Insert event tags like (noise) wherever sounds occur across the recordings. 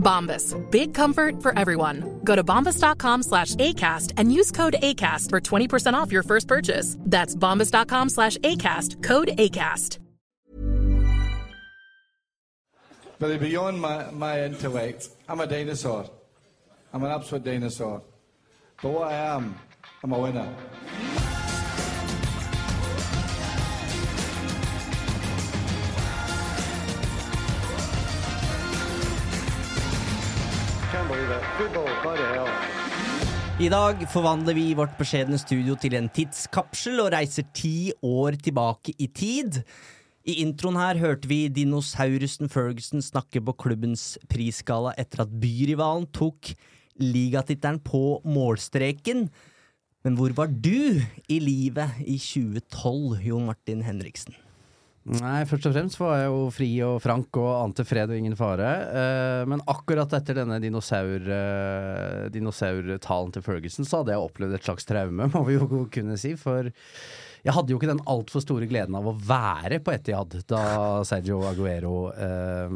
Bombas. Big comfort for everyone. Go to bombas.com slash ACAST and use code ACAST for 20% off your first purchase. That's bombas.com slash ACAST. Code ACAST. But beyond my, my intellect, I'm a dinosaur. I'm an absolute dinosaur. But what I am, I'm a winner. I dag forvandler vi vårt beskjedne studio til en tidskapsel og reiser ti år tilbake i tid. I introen her hørte vi dinosaurusen Ferguson snakke på klubbens prisgala etter at byrivalen tok ligatittelen på målstreken. Men hvor var du i livet i 2012, Jon Martin Henriksen? Nei, først og fremst var jeg jo fri og frank og ante fred og ingen fare. Eh, men akkurat etter denne dinosaur, eh, dinosaurtalen til Ferguson, så hadde jeg opplevd et slags traume, (laughs) må vi jo kunne si. For jeg hadde jo ikke den altfor store gleden av å være på Etihad da Sergio Aguero eh,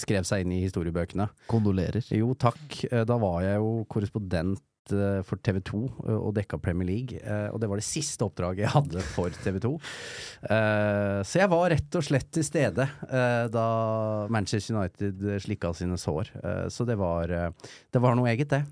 skrev seg inn i historiebøkene. Kondolerer. Jo, takk. Eh, Da var jeg jo korrespondent eh, for TV 2 og dekka Premier League. eh, Og det var det siste oppdraget jeg hadde for TV 2. Eh, Så jeg var rett og slett til stede eh, da Manchester United slikka sine sår. Eh, Så det var, eh, det var noe eget, det.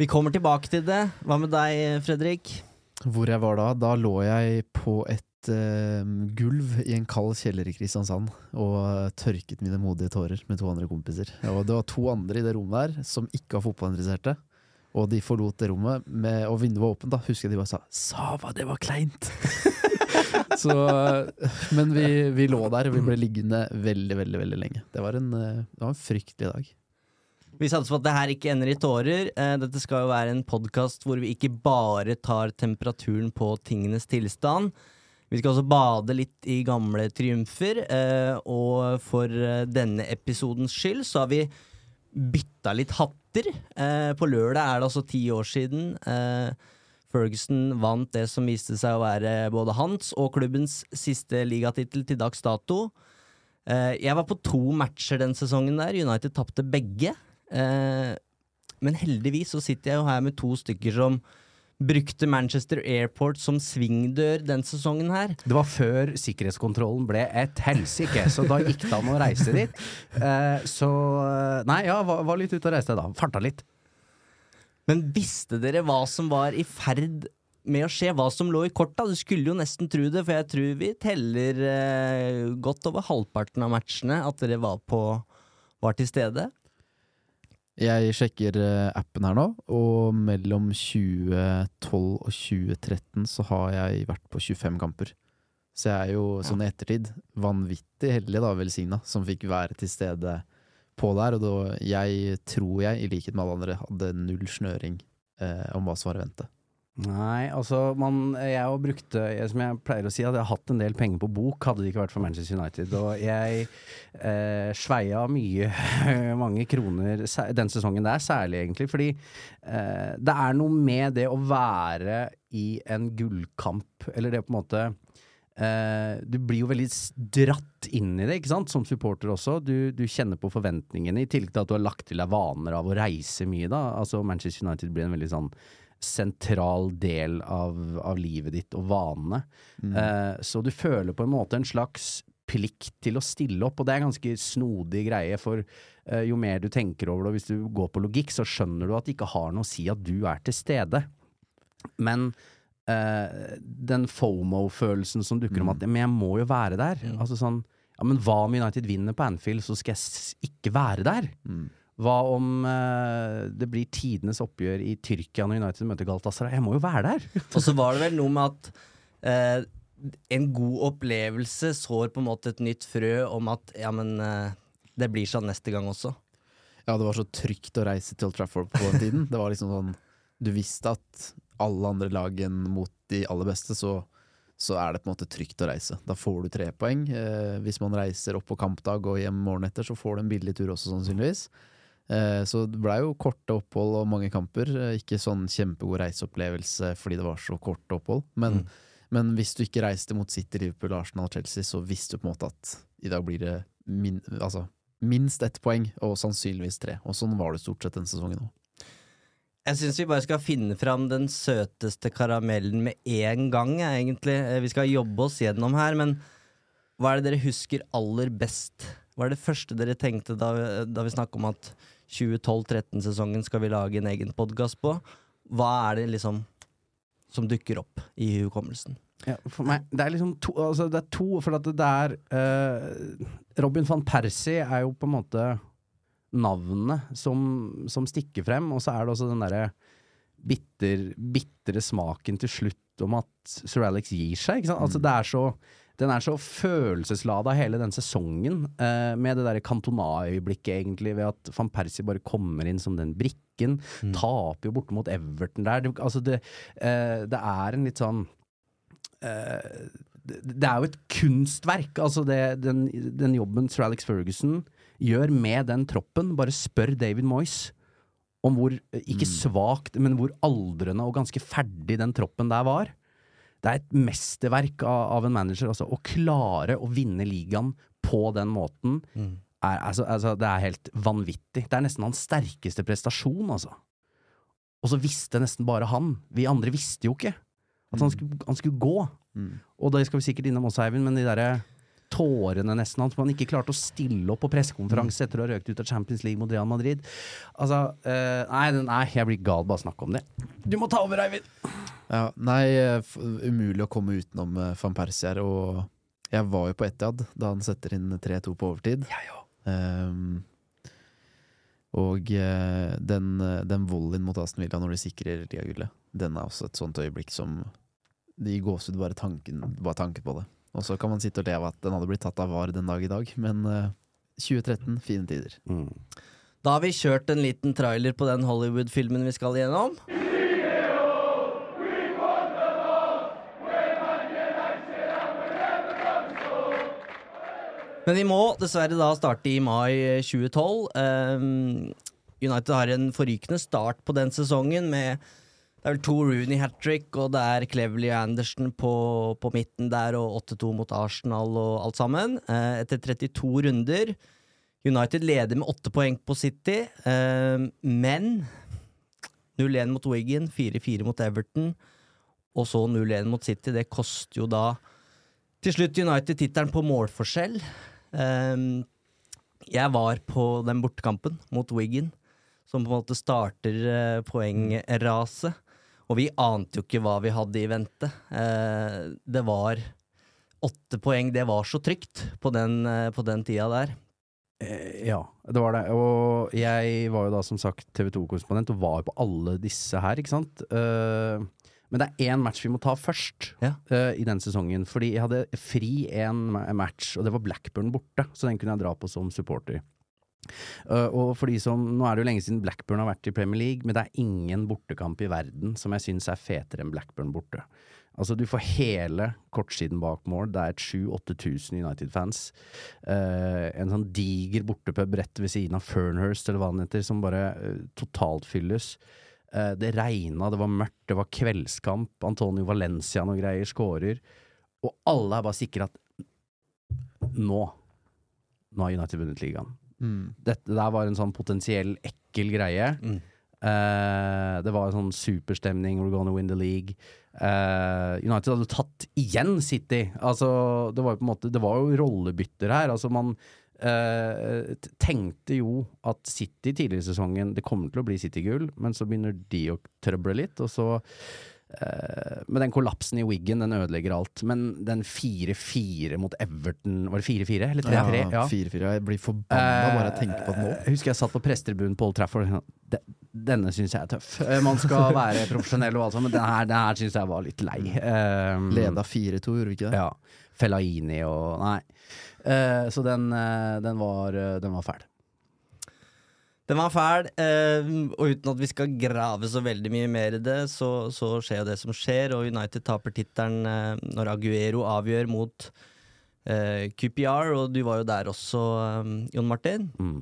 Vi kommer tilbake til det. Hva med deg, Fredrik? Hvor jeg var da? Da lå jeg på et eh, gulv i en kald kjeller i Kristiansand og tørket mine modige tårer med to andre kompiser. Og det var to andre i det rommet der som ikke var fotballinteresserte. Og de forlot det rommet, med, og vinduet var åpent. da Husker jeg de bare sa 'Sava, det var kleint'! (laughs) Så, men vi, vi lå der, og vi ble liggende veldig, veldig veldig lenge. Det var en, eh, det var en fryktelig dag. Vi satser på at det her ikke ender i tårer. Eh, Dette skal jo være en podkast hvor vi ikke bare tar temperaturen på tingenes tilstand. Vi skal også bade litt i gamle triumfer, eh, og for eh, denne episodens skyld så har vi bytta litt hatter. På lørdag er det altså ti år siden. Ferguson vant det som viste seg å være både hans og klubbens siste ligatittel til dags dato. Jeg var på to matcher den sesongen der. United tapte begge. Eh, men heldigvis så sitter jeg jo her med to stykker som brukte Manchester Airport som svingdør den sesongen her. Det var før sikkerhetskontrollen ble et helsike, så da gikk det an å reise dit. Eh, så eh, Nei, ja, var, var litt ute og reiste da. Farta litt. Men visste dere hva som var i ferd med å skje? Hva som lå i korta? Du skulle jo nesten tro det, for jeg tror vi teller eh, godt over halvparten av matchene at dere var, på, var til stede. Jeg sjekker eh, appen her nå, og mellom 2012 og 2013 så har jeg vært på 25 kamper. Så jeg er jo sånn i ettertid vanvittig heldig, da, velsigna, som fikk være til stede på der. Og da jeg tror jeg, i likhet med alle andre, hadde null snøring eh, om hva som var i vente. Nei, altså man, jeg har brukte, jeg, som jeg pleier å si, hadde jeg hatt en del penger på bok, hadde det ikke vært for Manchester United. Og jeg eh, sveia mye, (laughs) mange kroner den sesongen der, særlig egentlig, fordi eh, det er noe med det å være i en gullkamp, eller det på en måte eh, Du blir jo veldig dratt inn i det, ikke sant, som supporter også. Du, du kjenner på forventningene, i tillegg til at du har lagt til deg vaner av å reise mye, da. Altså Manchester United blir en veldig sånn sentral del av, av livet ditt og vanene. Eh, så du føler på en måte en slags plikt til å stille opp, og det er en ganske snodig greie, for eh, jo mer du tenker over det, og hvis du går på logikk, så skjønner du at det ikke har noe å si at du er til stede. Men eh, Den FOMO-følelsen som dukker om Mm. at Men jeg må jo være der. Altså sånn Ja, men hva om United vinner på Anfield, så skal jeg ikke være der? Mm. Hva om eh, det blir tidenes oppgjør i Tyrkia når United møter Galatasaray? Jeg må jo være der! (laughs) Og så var det vel noe med at eh, en god opplevelse sår på en måte et nytt frø om at ja, men eh, det blir sånn neste gang også. Ja, det var så trygt å reise til Old Trafford på den tiden. Det var liksom sånn Du visste at alle andre lag enn mot de aller beste, så, så er det på en måte trygt å reise. Da får du tre poeng. Eh, hvis man reiser opp på kampdag og hjem morgenen etter, så får du en billig tur også, sannsynligvis. Eh, så det blei jo korte opphold og mange kamper. Eh, ikke sånn kjempegod reiseopplevelse fordi det var så kort opphold. Men, men hvis du ikke reiste mot City, Liverpool, Arsenal og Chelsea, så visste du på en måte at i dag blir det min, altså, minst ett poeng, og sannsynligvis tre. Og sånn var det stort sett den sesongen òg. Jeg syns vi bare skal finne fram den søteste karamellen med en gang, egentlig. Eh, Vi skal jobbe oss gjennom her, men hva er det dere husker aller best? Hva er det første dere tenkte da, da vi snakket om at 2012-13-sesongen skal vi lage en egen podkast på? Hva er det liksom som dukker opp i hukommelsen? Ja, for meg, det er liksom to, altså det er to For at det er uh, Robin van Persie er jo på en måte navnet som, som stikker frem, og så er det også den derre bitter, bitre smaken til slutt om at Sir Alex gir seg. Ikke sant? Altså det er så den er så følelseslada hele den sesongen, eh, med det derre Cantona-øyeblikket, egentlig, ved at van Persie bare kommer inn som den brikken. Taper jo borte mot Everton der. Det, altså det, eh, det er en litt sånn eh, det, det er jo et kunstverk, altså det, den, den jobben Sir Alex Ferguson gjør med den troppen. Bare spør David Moyes om hvor, eh, ikke svakt, men hvor aldrende og ganske ferdig den troppen der var. Det er et mesterverk av, av en manager. Altså, å klare å vinne ligaen på den måten, er, altså, altså, det er helt vanvittig. Det er nesten hans sterkeste prestasjon, altså. Og så visste nesten bare han. Vi andre visste jo ikke at han skulle, han skulle gå. Og det skal vi sikkert innom også, Eivind, men de derre tårene nesten hans, man ikke klarte å stille opp på pressekonferanse etter å ha røkt ut av Champions League mot Real Madrid. Altså, uh, nei, nei, jeg blir gal bare av å snakke om det. Du må ta over, Eivind! Ja, nei, eh, umulig å komme utenom eh, van Persie her. Og jeg var jo på Etiad da han setter inn 3-2 på overtid. Ehm, og eh, den, eh, den volleyen mot Aston Villa når de sikrer ligagullet, den er også et sånt øyeblikk som De gås gåsehud bare tanken, bare tanken på det. Og så kan man sitte og le av at den hadde blitt tatt av VAR den dag i dag, men uh, 2013, fine tider. Da har vi kjørt en liten trailer på den Hollywood-filmen vi skal gjennom. Men vi må dessverre da starte i mai 2012. Um, United har en forrykende start på den sesongen med det er vel to Rooney hat trick, og det er Cleverly Anderson på, på midten der, og 8-2 mot Arsenal og alt sammen. Eh, etter 32 runder United leder med åtte poeng på City, eh, men 0-1 mot Wigan, 4-4 mot Everton, og så 0-1 mot City. Det koster jo da til slutt United tittelen på målforskjell. Eh, jeg var på den bortekampen mot Wigan, som på en måte starter eh, poengraset. Og vi ante jo ikke hva vi hadde i vente. Eh, det var åtte poeng, det var så trygt på den, eh, på den tida der. Eh, Ja, det var det. Og jeg var jo da som sagt TV 2-korrespondent og var jo på alle disse her, ikke sant. Eh, men det er én match vi må ta først Ja. i den sesongen. Fordi jeg hadde fri én match, og det var Blackburn borte. Så den kunne jeg dra på som supporter. Eh, og for de som, Nå er det jo lenge siden Blackburn har vært i Premier League, men det er ingen bortekamp i verden som jeg syns er fetere enn Blackburn borte. Altså Du får hele kortsiden bak mål. Det er et 7000-8000 United-fans. Uh, en sånn diger bortepub rett ved siden av Fernhurst, eller hva den heter, som bare uh, totalt fylles. Det regna, det var mørkt, det var kveldskamp. Antonio Valencia noe greier, skårer. Og alle er bare sikre at nå Nå har United vunnet ligaen. Dette der var en sånn potensiell ekkel greie. Eh, det var en sånn superstemning, we're gonna win the league. Uh, United hadde tatt igjen City. Altså, det var jo på en måte Det var jo rollebytter her. Altså, man uh, tenkte jo at City tidligere i sesongen Det kommer til å bli City-gull, men så begynner de å trøble litt, og så Men den kollapsen i Wiggen, den ødelegger alt. Men den 4-4 mot Everton Var det 4-4 eller 3-3? Ja, 4-4. Jeg blir forbanna bare jeg tenker på det nå. Jeg husker jeg satt på prestetribunen på Old Trafford. Denne syns jeg er tøff. Eh, Man skal (laughs) være profesjonell og alt sånt, men den her, den her syns jeg var litt lei. Um, Leda 4-2, gjorde vi ikke det? Ja. Fellaini og Nei. Uh, så den, eh, den, var, eh, den var fæl. Den var fæl, eh, og uten at vi skal grave så veldig mye mer i det, så, så skjer jo det som skjer, og United taper tittelen eh, når Aguero avgjør mot eh, QPR, og du var jo der også, eh, Jon Martin. Mm.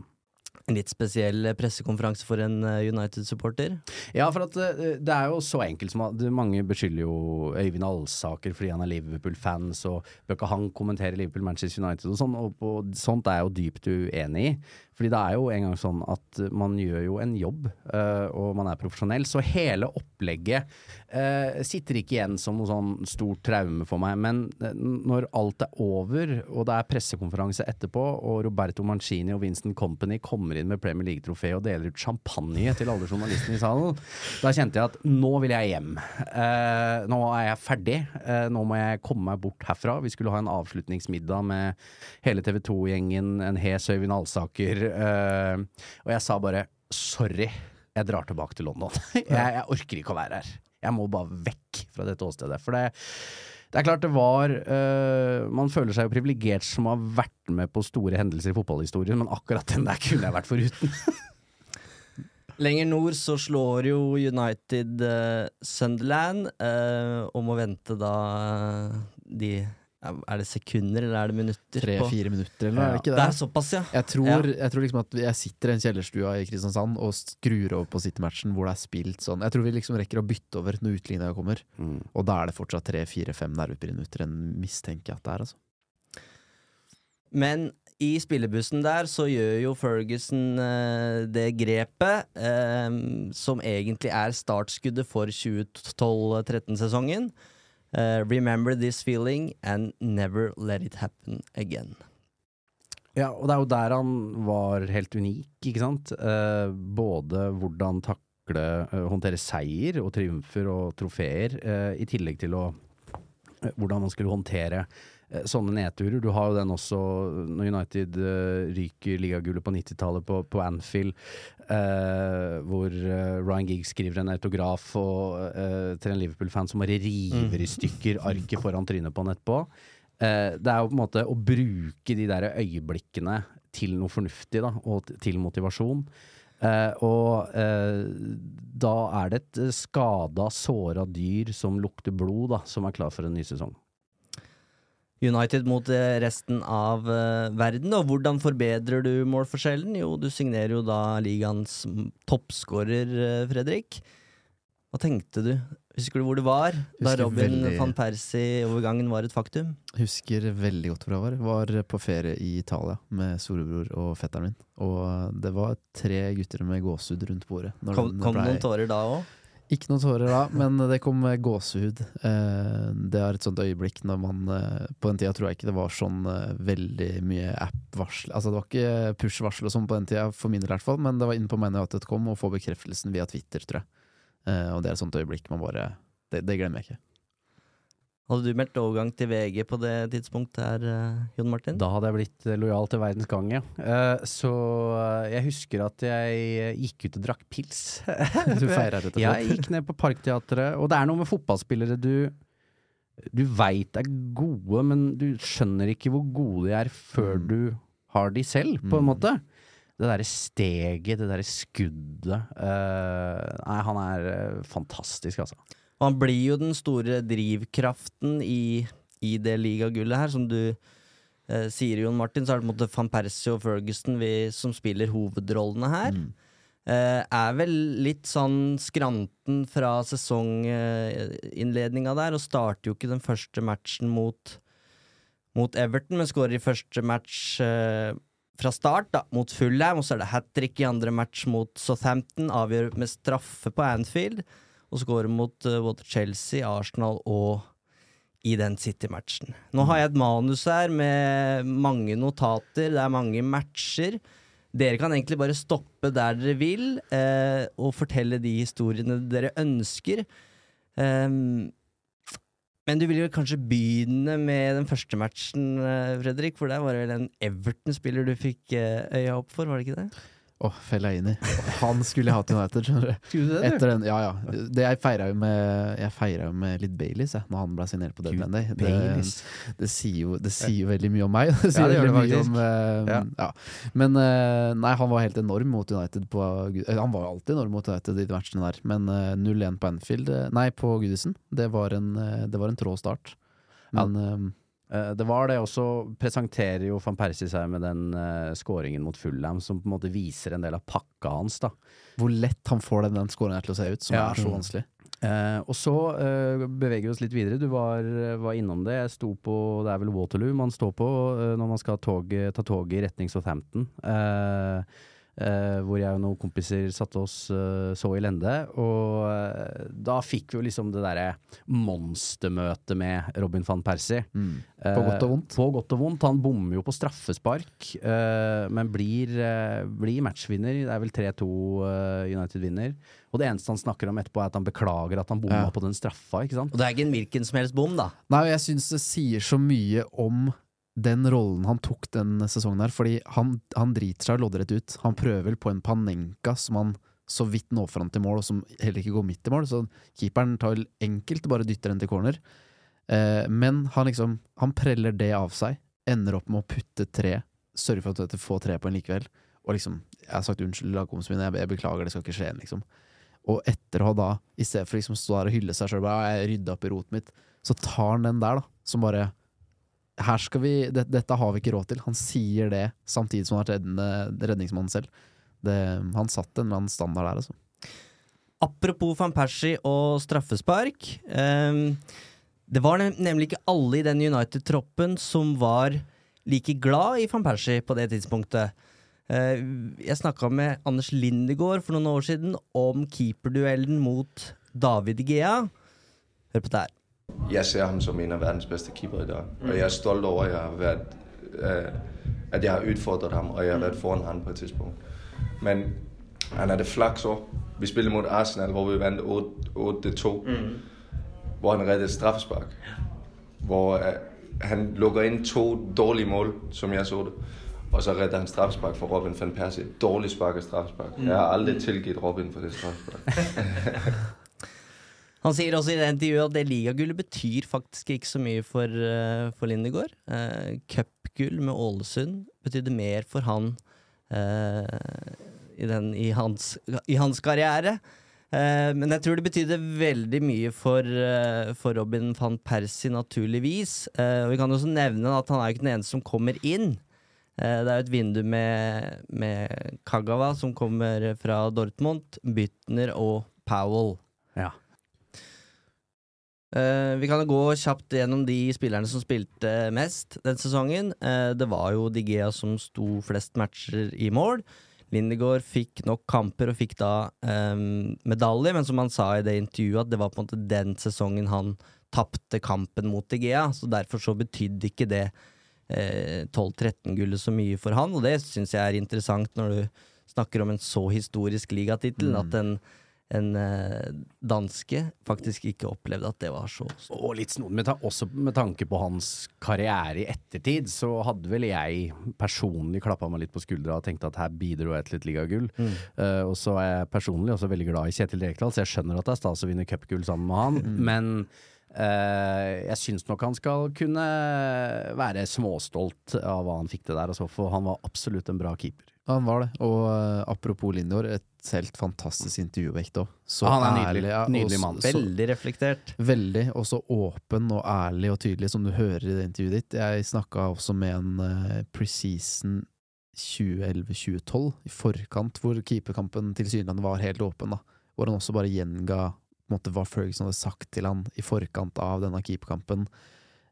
En litt spesiell eh, pressekonferanse for en eh, United-supporter. Ja, for at eh, det er jo så enkelt som at mange beskylder jo Øyvind Alsaker fordi han er Liverpool-fan, så bør ikke han kommentere Liverpool-Manchester United og sånn, og på, sånt er jeg jo dypt uenig i. Fordi det er jo en gang sånn at man gjør jo en jobb, uh, og man er profesjonell, så hele opplegget uh, sitter ikke igjen som noe sånn stort traume for meg. Men eh, når alt er over, og det er pressekonferanse etterpå, og Roberto Mancini og Winston Company kommer inn med Premier League-trofé og deler ut champagne til alle journalistene i salen, da kjente jeg at nå vil jeg hjem. Uh, nå er jeg ferdig. Eh, nå må jeg komme meg bort herfra. Vi skulle ha en avslutningsmiddag med hele TV 2-gjengen, en hes Øyvind Alsaker, eh, og jeg sa bare sorry, jeg drar tilbake til London. (laughs) jeg, jeg orker ikke å være her. Jeg må bare vekk fra dette åstedet. For det, det er klart det var uh, Man føler seg jo privilegert som har vært med på store hendelser i fotballhistorien, men akkurat den der kunne jeg vært foruten. (laughs) Lenger nord så slår jo United uh, Sunderland, uh, om å vente da uh, de Er det sekunder, eller er det minutter? på- Tre-fire minutter, eller ja. er det ikke Det det? er såpass, ja. Jeg tror, Ja. jeg tror liksom at jeg sitter i en kjellerstua i Kristiansand og skrur over på City-matchen hvor det er spilt sånn Jeg tror vi liksom rekker å bytte over når utligninga kommer, Mm. og da er det fortsatt tre-fire-fem nervepirreminutter enn mistenker jeg at det er, altså. Men i spillebussen der så gjør jo Ferguson eh, det grepet eh, som egentlig er startskuddet for 2012-13-sesongen. Eh, remember this feeling and never let it happen again. Ja, og det er jo der han var helt unik, ikke sant? Uh, både hvordan takle, uh, håndtere seier og triumfer og trofeer, i tillegg til å hvordan man skulle håndtere eh, sånne nedturer. Du har jo den også når United uh, ryker ligagullet på 90-tallet på, på Anfield, uh, hvor uh, Ryan Giggs skriver en autograf og, eh, til en Liverpool-fan som bare river i stykker arket foran trynet på han etterpå. Eh, det er jo på en måte å bruke de der øyeblikkene til noe fornuftig, da, og til motivasjon. Uh, og uh, da er det et eh, skada, såra dyr som lukter blod, da, som er klar for en ny sesong. United mot eh, resten av eh, verden, og hvordan forbedrer du målforskjellen? Jo, du signerer jo da ligaens toppskårer, eh, Fredrik. Hva tenkte du? Husker du hvor du var da Robin veldig- van Persie-overgangen var et faktum? Husker veldig godt hvor jeg var. Var på ferie i Italia med storebror og fetteren min. Og det var tre gutter med gåsehud rundt bordet. Kom, det noen tårer da òg? Ikke noen tårer da, men det kom med gåsehud. Eh, det er et sånt øyeblikk når man eh, På den tida tror jeg ikke det var sånn eh, veldig mye app-varsel. Altså det var ikke push-varsel og sånn på den tida, for min del i hvert fall, men det var inn på kom og få bekreftelsen via Twitter, tror jeg. Og det er et sånt øyeblikk man bare Det, det glemmer jeg ikke. Hadde du meldt overgang til VG på det tidspunktet her, eh, Jon Martin? Da hadde jeg blitt eh, lojal til verdens gang, ja. Eh, så jeg husker at jeg gikk ut og drakk pils. (laughs) Du feira rett og slett. Jeg gikk ned på Parkteatret, og det er noe med fotballspillere du Du veit er gode, men du skjønner ikke hvor gode de er før Mm. du har de selv, på en Mm. måte. Det derre steget, det derre skuddet uh, Nei, han er fantastisk, altså. Og han blir jo den store drivkraften i, i det ligagullet her, som du eh, sier, Jon Martin. Så er det på en måte van Persie og Ferguson vi, som spiller hovedrollene her. Mm. Eh, er vel litt sånn skranten fra sesonginnledninga der, og starter jo ikke den første matchen mot, mot Everton, men skårer i første match eh, fra start, da, mot Fulham, og så er det hat trick i andre match mot Southampton, avgjør med straffe på Anfield, og skårer mot uh, både Chelsea, Arsenal og i den City-matchen. Nå har jeg et manus her med mange notater, det er mange matcher. Dere kan egentlig bare stoppe der dere vil, eh, og fortelle de historiene dere ønsker. Um, men du vil jo kanskje begynne med den første matchen, eh, Fredrik. For der var det vel en Everton-spiller du fikk eh, øya opp for, var det ikke det? Åh, i. Han skulle jeg hatt United, skjønner du. Skulle du det, du? Den, ja, ja. Det jeg feira jo med, jeg jo med litt Baileys jeg, når han ble signert på Dead Monday. Det, det, sier jo, det sier jo veldig mye om meg. (laughs) Det sier Ja, det veldig mye om uh, Ja. ja. Men uh, nei, han var helt enorm mot United på uh, Han var jo alltid enorm mot United i de matchene der, men eh, 0-1 på Anfield Nei, på Goodison. Det var en, det var en trå start. Men Det var det, og så presenterer jo van Persie seg med den uh, scoringen mot Fulham, som på en måte viser en del av pakka hans, da. hvor lett han får den, den scoringen til å se ut, som Ja. er så vanskelig. Uh, og så uh, beveger vi oss litt videre. Du var, var innom det. Jeg sto på Det er vel Waterloo man står på eh, når man skal tog, ta toget i retning Southampton. Eh, eh, hvor jeg og noen kompiser satte oss uh, så i lende. Og uh, da fikk vi jo liksom det derre monstermøtet med Robin van Persie. På godt og vondt. På godt og vondt. Han bommer jo på straffespark, men blir, blir matchvinner. Det er vel 3-2 eh, United vinner. Og det eneste han snakker om etterpå, er at han beklager at han bomma Ja. på den straffa, ikke sant? Og det er ikke en hvilken som helst bom, da. Nei, og jeg syns det sier så mye om den rollen han tok den sesongen her, fordi han, han driter seg loddrett ut. Han prøver vel på en Panenka som han så vidt når fram til mål, og som heller ikke går midt i mål, så keeperen tar vel enkelt og bare dytter den til corner. Eh, men han liksom Han preller det av seg, ender opp med å putte tre, sørger for at du får tre på en likevel, og liksom Jeg har sagt unnskyld, lagkompisene mine, jeg, jeg beklager, det skal ikke skje igjen, liksom. Og etter å ha da, i stedet for liksom stå der og hylle seg sjøl, bare «Ja, jeg rydda opp i rotet mitt, så tar han den der, da, som bare her skal vi, det, Dette har vi ikke råd til. Han sier det samtidig som han vært reddende, redningsmannen selv. Det, han satte en eller annen standard der, altså. Apropos van Persie og straffespark. Um, det var nemlig ikke alle i den United-troppen som var like glad i van Persie på det tidspunktet. Uh, jeg snakka med Anders Lindegård for noen år siden om keeperduellen mot David Gea. Hør på det her. Jeg ser ham som en av verdens beste keepere i dag. Og jeg er stolt over at jeg har vært, øh, at jeg har utfordret ham, og jeg har vært foran ham på et tidspunkt. Men han hadde flaks òg. Vi spilte mot Arsenal, hvor vi vant 8-2. Hvor han reddet et straffespark. Hvor øh, han lukker inn to dårlige mål, som jeg så det. Og så redder han straffespark for Robin van Persie. Dårlig spark av straffespark. Jeg har aldri tilgitt Robin for det straffespark. (laughs) Han sier også i det intervjuet at det ligagullet betyr faktisk ikke så mye for, uh, for Lindegård. Uh, Cupgull med Ålesund betydde mer for han uh, i, den, i, hans, i hans karriere. Uh, men jeg tror det betydde veldig mye for, for Robin van Persie, naturligvis. Og vi kan også nevne at han er ikke den eneste som kommer inn. Det er jo et vindu med, med Kagawa, som kommer fra Dortmund, Bytner og Powell. Eh, vi kan gå kjapt gjennom de spillerne som spilte mest den sesongen. Uh, det var jo Digea som sto flest matcher i mål. Lindegård fikk nok kamper og fikk da um, medalje, men som han sa i det intervjuet, at det var på en måte den sesongen han tapte kampen mot Digea, så derfor så betydde ikke det uh, 12-13-gullet så mye for han, og det syns jeg er interessant når du snakker om en så historisk ligatittel, Mm. at en en eh, danske faktisk ikke opplevde at det var så stort. Og litt snodig, men også med tanke på hans karriere i ettertid, så hadde vel jeg personlig klappa meg litt på skuldra og tenkte at her bidro jeg til et ligagull. Mm. Uh, og så er jeg personlig også veldig glad i Kjetil Rekdal, så jeg skjønner at det er stas å vinne cupgull sammen med han, men Uh, jeg syns nok han skal kunne være småstolt av hva han fikk til der, altså, for han var absolutt en bra keeper. Han var det. Og uh, apropos Lindor, et helt fantastisk intervjuvekt òg. Så Ja, han er nydelig. ærlig, Nydelig mann. så- Veldig reflektert. Veldig, og så åpen og ærlig og tydelig, som du hører i det intervjuet ditt. Jeg snakka også med en uh, preseason 2011-2012, i forkant, hvor keeperkampen tilsynelatende var helt åpen. da Hvor han også bare gjenga måte, hva Ferguson hadde sagt til han i forkant av denne keeperkampen.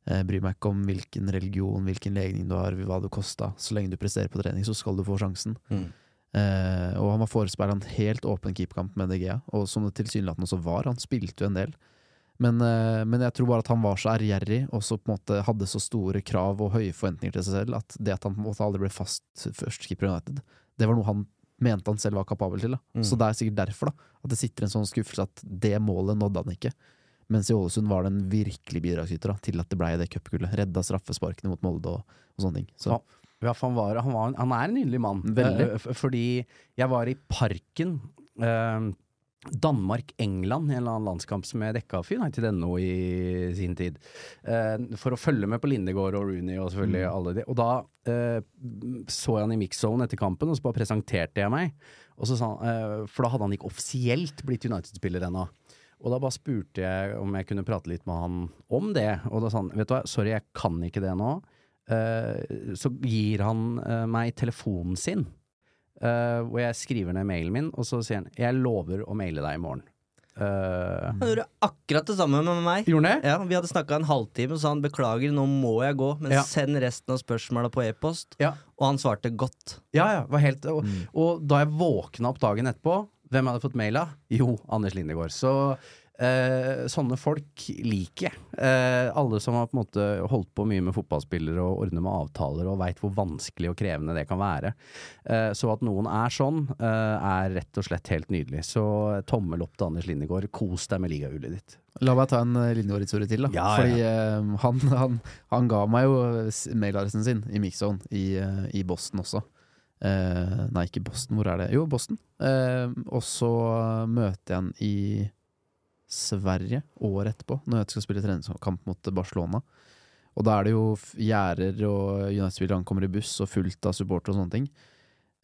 Eh, bryr meg ikke om hvilken religion, hvilken legning du har, hva det kosta. Så lenge du presterer på trening, så skal du få sjansen. Mm. Eh, og han var forespeila en helt åpen keeperkamp med DGA, og som det tilsynelatende også var. Han spilte jo en del. Men, eh, men jeg tror bare at han var så ærgjerrig, og så på en måte hadde så store krav og høye forventninger til seg selv, at det at han på en måte aldri ble fast førstekeeper i United, det var noe han mente han selv var kapabel til. Mm. Så det er sikkert derfor da at det sitter en sånn skuffelse at det målet nådde han ikke. Mens i Ålesund var den virkelig bidragsyter til at det blei det cupgullet. Redda straffesparkene mot Molde og, og sånne ting. Så Ja. Han, var, han, var, han er en nydelig mann. Veldig. Eh, fordi jeg var i Parken. eh, Danmark-England, en eller annen landskamp som jeg dekka for United.no i sin tid. Eh, for å følge med på Lindegård og Rooney og selvfølgelig alle de. Og da eh, så jeg han i mix-zone etter kampen, og så bare presenterte jeg meg. Og så sa han, eh, for da hadde han ikke offisielt blitt United-spiller ennå. Og da bare spurte jeg om jeg kunne prate litt med han om det. Og da sa han vet du hva, sorry, jeg kan ikke det nå. Uh, så gir han uh, meg telefonen sin, uh, hvor jeg skriver ned mailen min, og så sier han jeg lover å maile deg i morgen. Eh, Han gjorde akkurat det samme med meg. Gjorde det? Ja, Vi hadde snakka en halvtime, og sa han beklager, nå må jeg gå, men Ja. send resten av spørsmåla på e-post. Ja. Og han svarte godt. Ja, ja, var helt, og, og da jeg våkna opp dagen etterpå, hvem hadde fått mail av? Jo, Anders Lindegård. Så eh, sånne folk liker jeg. Eh, alle som har på en måte holdt på mye med fotballspillere og ordner med avtaler og veit hvor vanskelig og krevende det kan være. Eh, så at noen er sånn, eh, er rett og slett helt nydelig. Så tommel opp til Anders Lindegård. Kos deg med ligahullet ditt. La meg ta en uh, Lindegård-historie til. da Ja, Fordi ja. han, han, han ga meg jo mailadressen sin i Mixzone i, eh, i Boston også. Eh, nei, ikke Boston, hvor er det? Jo, Boston. Eh, og så møter jeg han i Sverige året etterpå, når jeg skal spille treningskamp mot Barcelona. Og da er det jo gjerder og United-spillerne ankommer i buss og fullt av supportere og sånne ting.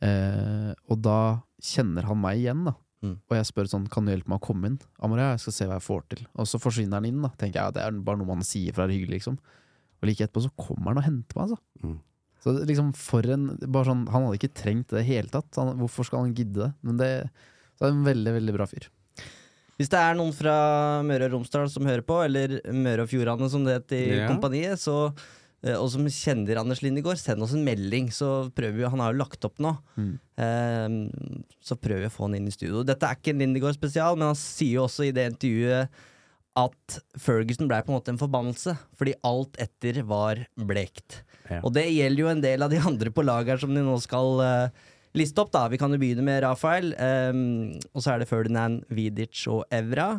Eh, og da kjenner han meg igjen, da. Mm. Og jeg spør sånn, kan du hjelpe meg å komme inn? Amoria, jeg skal se hva jeg får til. Og så forsvinner han inn, da. Tenker jeg, ja, det er bare noe man sier for å være hyggelig, liksom. Og like etterpå så kommer han og henter meg, altså. Mm. Så liksom for en bare sånn, Han hadde ikke trengt det i det hele tatt. Han, hvorfor skal han gidde det? Men det, så er det en veldig, veldig bra fyr. Hvis det er noen fra Møre og Romsdal som hører på, eller Møre og Fjordane som det het i Ja. kompaniet, så, eh, og som kjenner Anders Lindegård, send oss en melding, så prøver vi Han har jo lagt opp nå. Mm. Eh, så prøver vi å få han inn i studio. Dette er ikke en Lindegård spesial, men han sier jo også i det intervjuet at Ferguson ble på en måte en forbannelse, fordi alt etter var blekt. Ja. Og det gjelder jo en del av de andre på laget her som de nå skal uh, liste opp. da Vi kan jo begynne med Rafael, Um, og så er det Ferdinand, Vidic og Evra.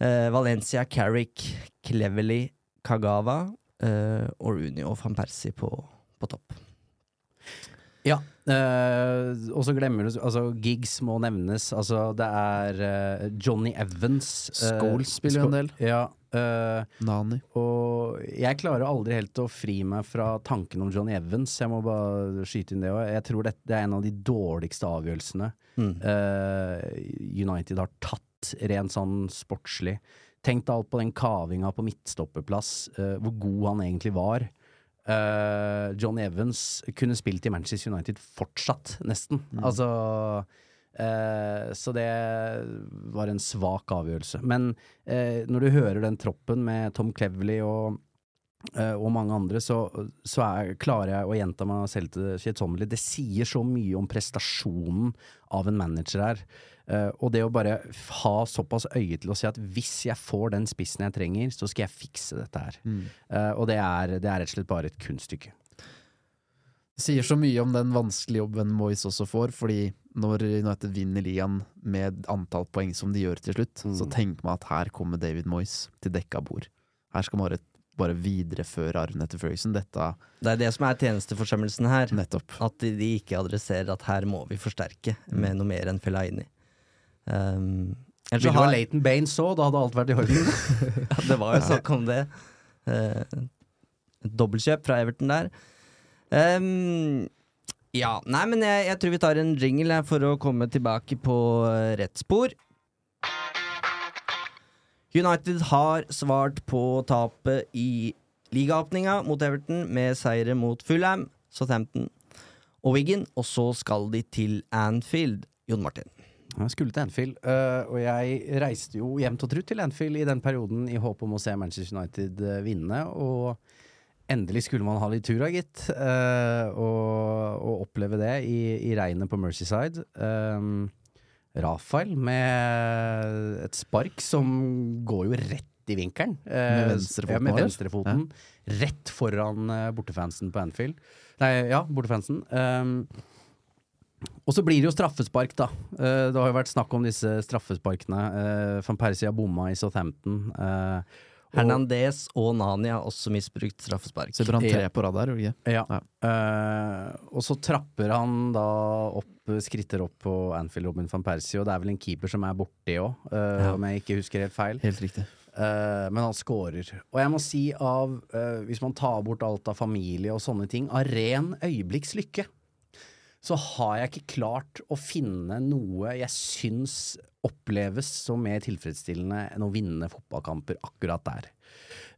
Uh, Valencia, Carrick, Cleverly, Kagawa uh, og Rooney og van Persie på, på topp. Ja, Uh, og så glemmer du Altså, gigs må nevnes. Altså, det er uh, Johnny Evans. Uh, Scholes spiller jo en del. Ja. Eh, Nani. og jeg klarer aldri helt å fri meg fra tanken om John Evans. Jeg må bare skyte inn det òg. Jeg tror det er en av de dårligste avgjørelsene eh, United har tatt, rent sånn sportslig. Tenk deg alt på den kavinga på midtstoppeplass, uh, hvor god han egentlig var. John Evans kunne spilt i Manchester United fortsatt, nesten. Altså eh, Så det var en svak avgjørelse. Men eh, når du hører den troppen med Tom Cleverley og eh, og mange andre, så, så er, klarer jeg å gjenta meg selv til det kjedsommelige. Det sier så mye om prestasjonen av en manager her. Eh, og det å bare ha såpass øye til å si at hvis jeg får den spissen jeg trenger, så skal jeg fikse dette her. Eh, og det er, det er rett og slett bare et kunststykke. Det sier så mye om den vanskelige jobben Moyes også får, fordi når United vinner ligaen med antall poeng som de gjør til slutt, så tenker man at her kommer David Moyes til dekka bord. Her skal man bare, bare videreføre arven etter Ferguson. Dette Det er det som er tjenesteforsømmelsen her. nettopp. At de, de ikke adresserer at her må vi forsterke med noe mer enn Fellaini. Um, ellers Ville har- Leighton Baines så, da hadde alt vært i orden. (laughs) Ja, det var jo snakk om det. Uh, et dobbeltkjøp fra Everton der. Ehm, ja, nei, men jeg, jeg tror vi tar en jingle for å komme tilbake på eh, rett spor. United har svart på tapet i ligaåpninga mot Everton med seire mot Fulham, Southampton og Wigan, og så skal de til Anfield. Jon Martin. Jeg skulle til Anfield, øh, og jeg reiste jo jevnt og trutt til Anfield i den perioden i håp om å se Manchester United øh, vinne, og endelig skulle man ha litt tur, gitt, Uh, og, og oppleve det i, i regnet på Merseyside. Um, Rafael med et spark som går jo rett i vinkelen. Uh, Med venstrefoten, ja, med venstrefoten ja. Rett foran uh, bortefansen på Anfield. Nei, ja, bortefansen. Um, Og så blir det jo straffespark, da. Eh, det har jo vært snakk om disse straffesparkene. Van Persie har bomma i Southampton. Uh, Hernandez og Nani har også misbrukt straffespark. Så brann tre på rad der, gjorde det ikke? Ja. uh, og så trapper han da opp, skritter opp på Anfield Robin van Persie, og det er vel en keeper som er borti òg, Ja. om jeg ikke husker helt feil. Helt riktig. Uh, men han scorer. Og jeg må si av, eh, hvis man tar bort alt av familie og sånne ting, av ren øyeblikkslykke, så har jeg ikke klart å finne noe jeg syns oppleves som mer tilfredsstillende enn å vinne fotballkamper akkurat der.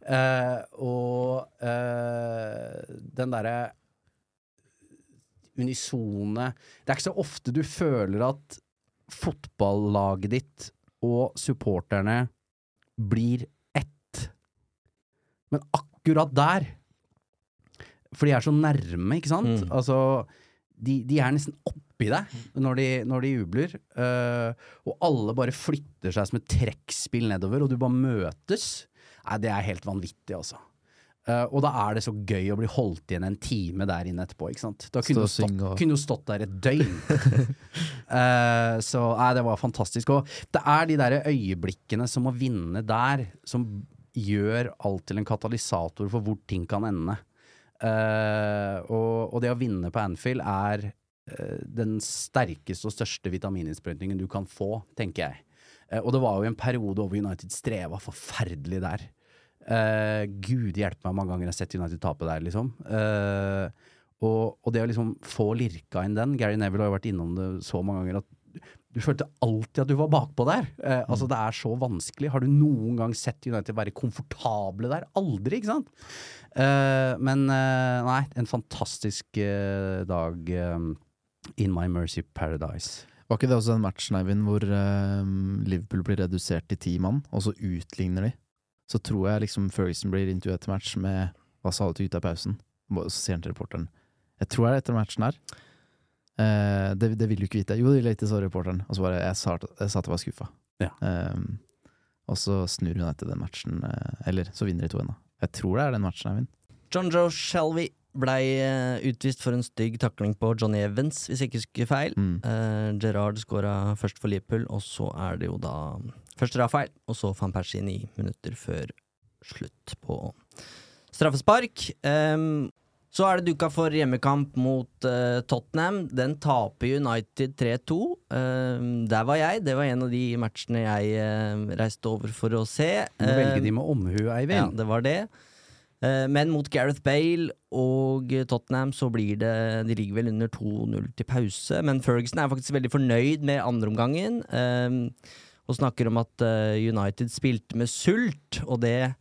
Uh, og uh, den derre unisone Det er ikke så ofte du føler at fotballaget ditt og supporterne blir ett. Men akkurat der For de er så nærme, ikke sant? Mm. Altså, de, de er nesten oppi deg når de, når de jubler. Uh, og alle bare flytter seg som et trekkspill nedover, og du bare møtes. Nei, det er helt vanvittig, altså. Uh, og da er det så gøy å bli holdt igjen en time der inne etterpå, ikke sant. Da kunne Stå, du stått, kunne du stått der et døgn. uh, (laughs) så nei, det var fantastisk. Og det er de der øyeblikkene som må vinne der, som gjør alt til en katalysator for hvor ting kan ende. Eh, og, og det å vinne på Anfield er eh, den sterkeste og største vitamininnsprøytningen du kan få, tenker jeg. Eh, og det var jo en periode hvor United streva forferdelig der. Uh, Gud hjelpe meg mange ganger jeg har sett United tape der, liksom. Uh, og, og det å liksom få lirka inn den Gary Neville har jo vært innom det så mange ganger at du følte alltid at du var bakpå der. Eh, altså Det er så vanskelig. Har du noen gang sett United være komfortable der? Aldri, ikke sant? Eh, men eh, nei, en fantastisk eh, dag eh, in my mercy paradise. Var ikke det også den matchen, Neivind, hvor eh, Liverpool blir redusert til ti mann, og så utligner de? Så tror jeg liksom Ferguson blir intervjuet etter match med Hva sa du til gutta i pausen? Så sier han til reporteren Jeg tror det er etter matchen her. Eh, det, det vil du ikke vite. Jo, det vil jeg sa reporteren. Og så bare Jeg sa, jeg sa at jeg var skuffa. Ja. Um, og så snur hun etter den matchen, Uh, eller så vinner de to igjen, da. Jeg tror det er den matchen, Eivind. John Joe Shelby blei uh, utvist for en stygg takling på Johnny Evans, hvis jeg ikke husker feil. Mm. Eh, Gerrard skåra først for Liverpool, og så er det jo da først Rafael, og så van Persie ni minutter før slutt på straffespark. Ehm, så er det duka for hjemmekamp mot uh, Tottenham. Den taper United 3-2. Uh, der var jeg. Det var en av de matchene jeg uh, reiste over for å se. Du må velge de med omhu, ja, det var det. Eh, Men mot Gareth Bale og Tottenham så blir det De ligger vel under 2-0 til pause, men Ferguson er faktisk veldig fornøyd med andreomgangen. Uh, og snakker om at eh, United spilte med sult, og det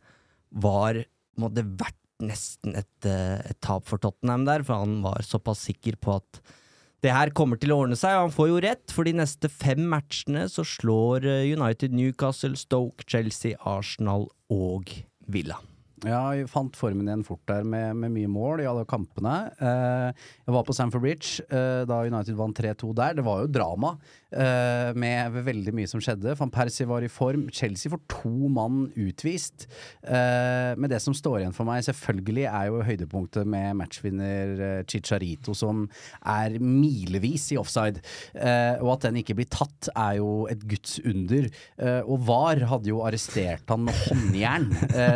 var måtte vært nesten et, eh, et tap for Tottenham der, for han var såpass sikker på at det her kommer til å ordne seg, og han får jo rett, for de neste fem matchene så slår eh, United Newcastle, Stoke, Chelsea, Arsenal og Villa. Ja, jeg fant formen igjen fort der med, med mye mål i alle kampene. Eh, jeg var på Sanford Bridge eh, da United vant 3-2 der. Det var jo drama eh, med veldig mye som skjedde. Van Persie var i form. Chelsea får to mann utvist. Eh, men det som står igjen for meg, selvfølgelig er jo høydepunktet med matchvinner eh, Chicharito, som er milevis i offside. Eh, og at den ikke blir tatt, er jo et guds under. Eh, og VAR hadde jo arrestert han med håndjern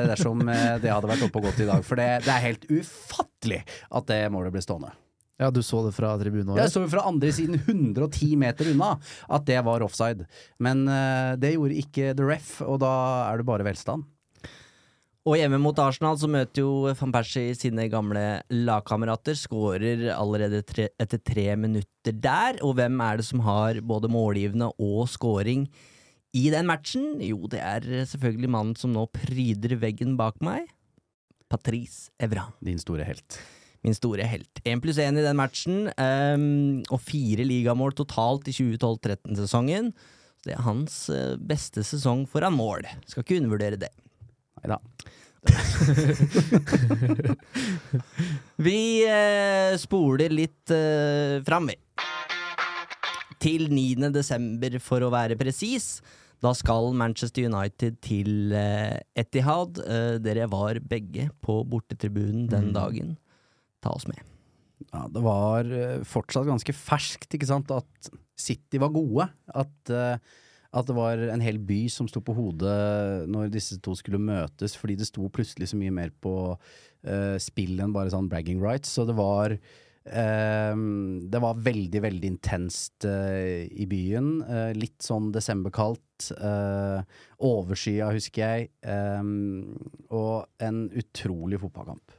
dersom det hadde vært oppe og gått i dag. For det, det er helt ufattelig at det målet ble stående. Ja, du så det fra tribunen Jeg så jo fra andre siden 110 meter unna at det var offside. Men uh, det gjorde ikke the ref, og da er det bare velstand. Og hjemme mot Arsenal så møter jo van Persie sine gamle lagkamerater. Skårer allerede tre, etter tre minutter der. Og hvem er det som har både målgivende og scoring i den matchen? Jo, det er selvfølgelig mannen som nå pryder veggen bak meg. Patrice Evra. Din store helt. Min store helt. Én pluss én i den matchen, um, og fire ligamål totalt i 2012-13-sesongen. Det er hans eh, beste sesong foran mål. Skal ikke undervurdere det. Nei da. (laughs) Vi eh, spoler litt eh, fram, vi. Til 9. desember, for å være presis. Da skal Manchester United til eh, Etihad. Eh, dere var begge på bortetribunen den Mm. dagen. Ta oss med. Ja, det var eh, fortsatt ganske ferskt, ikke sant, at City var gode. At, at det var en hel by som sto på hodet når disse to skulle møtes, fordi det sto plutselig så mye mer på uh, spill enn bare sånn bragging rights. Så det var det var veldig, veldig intenst eh, i byen. Eh, litt sånn desemberkaldt. Uh, overskya, husker jeg. Um, og en utrolig fotballkamp.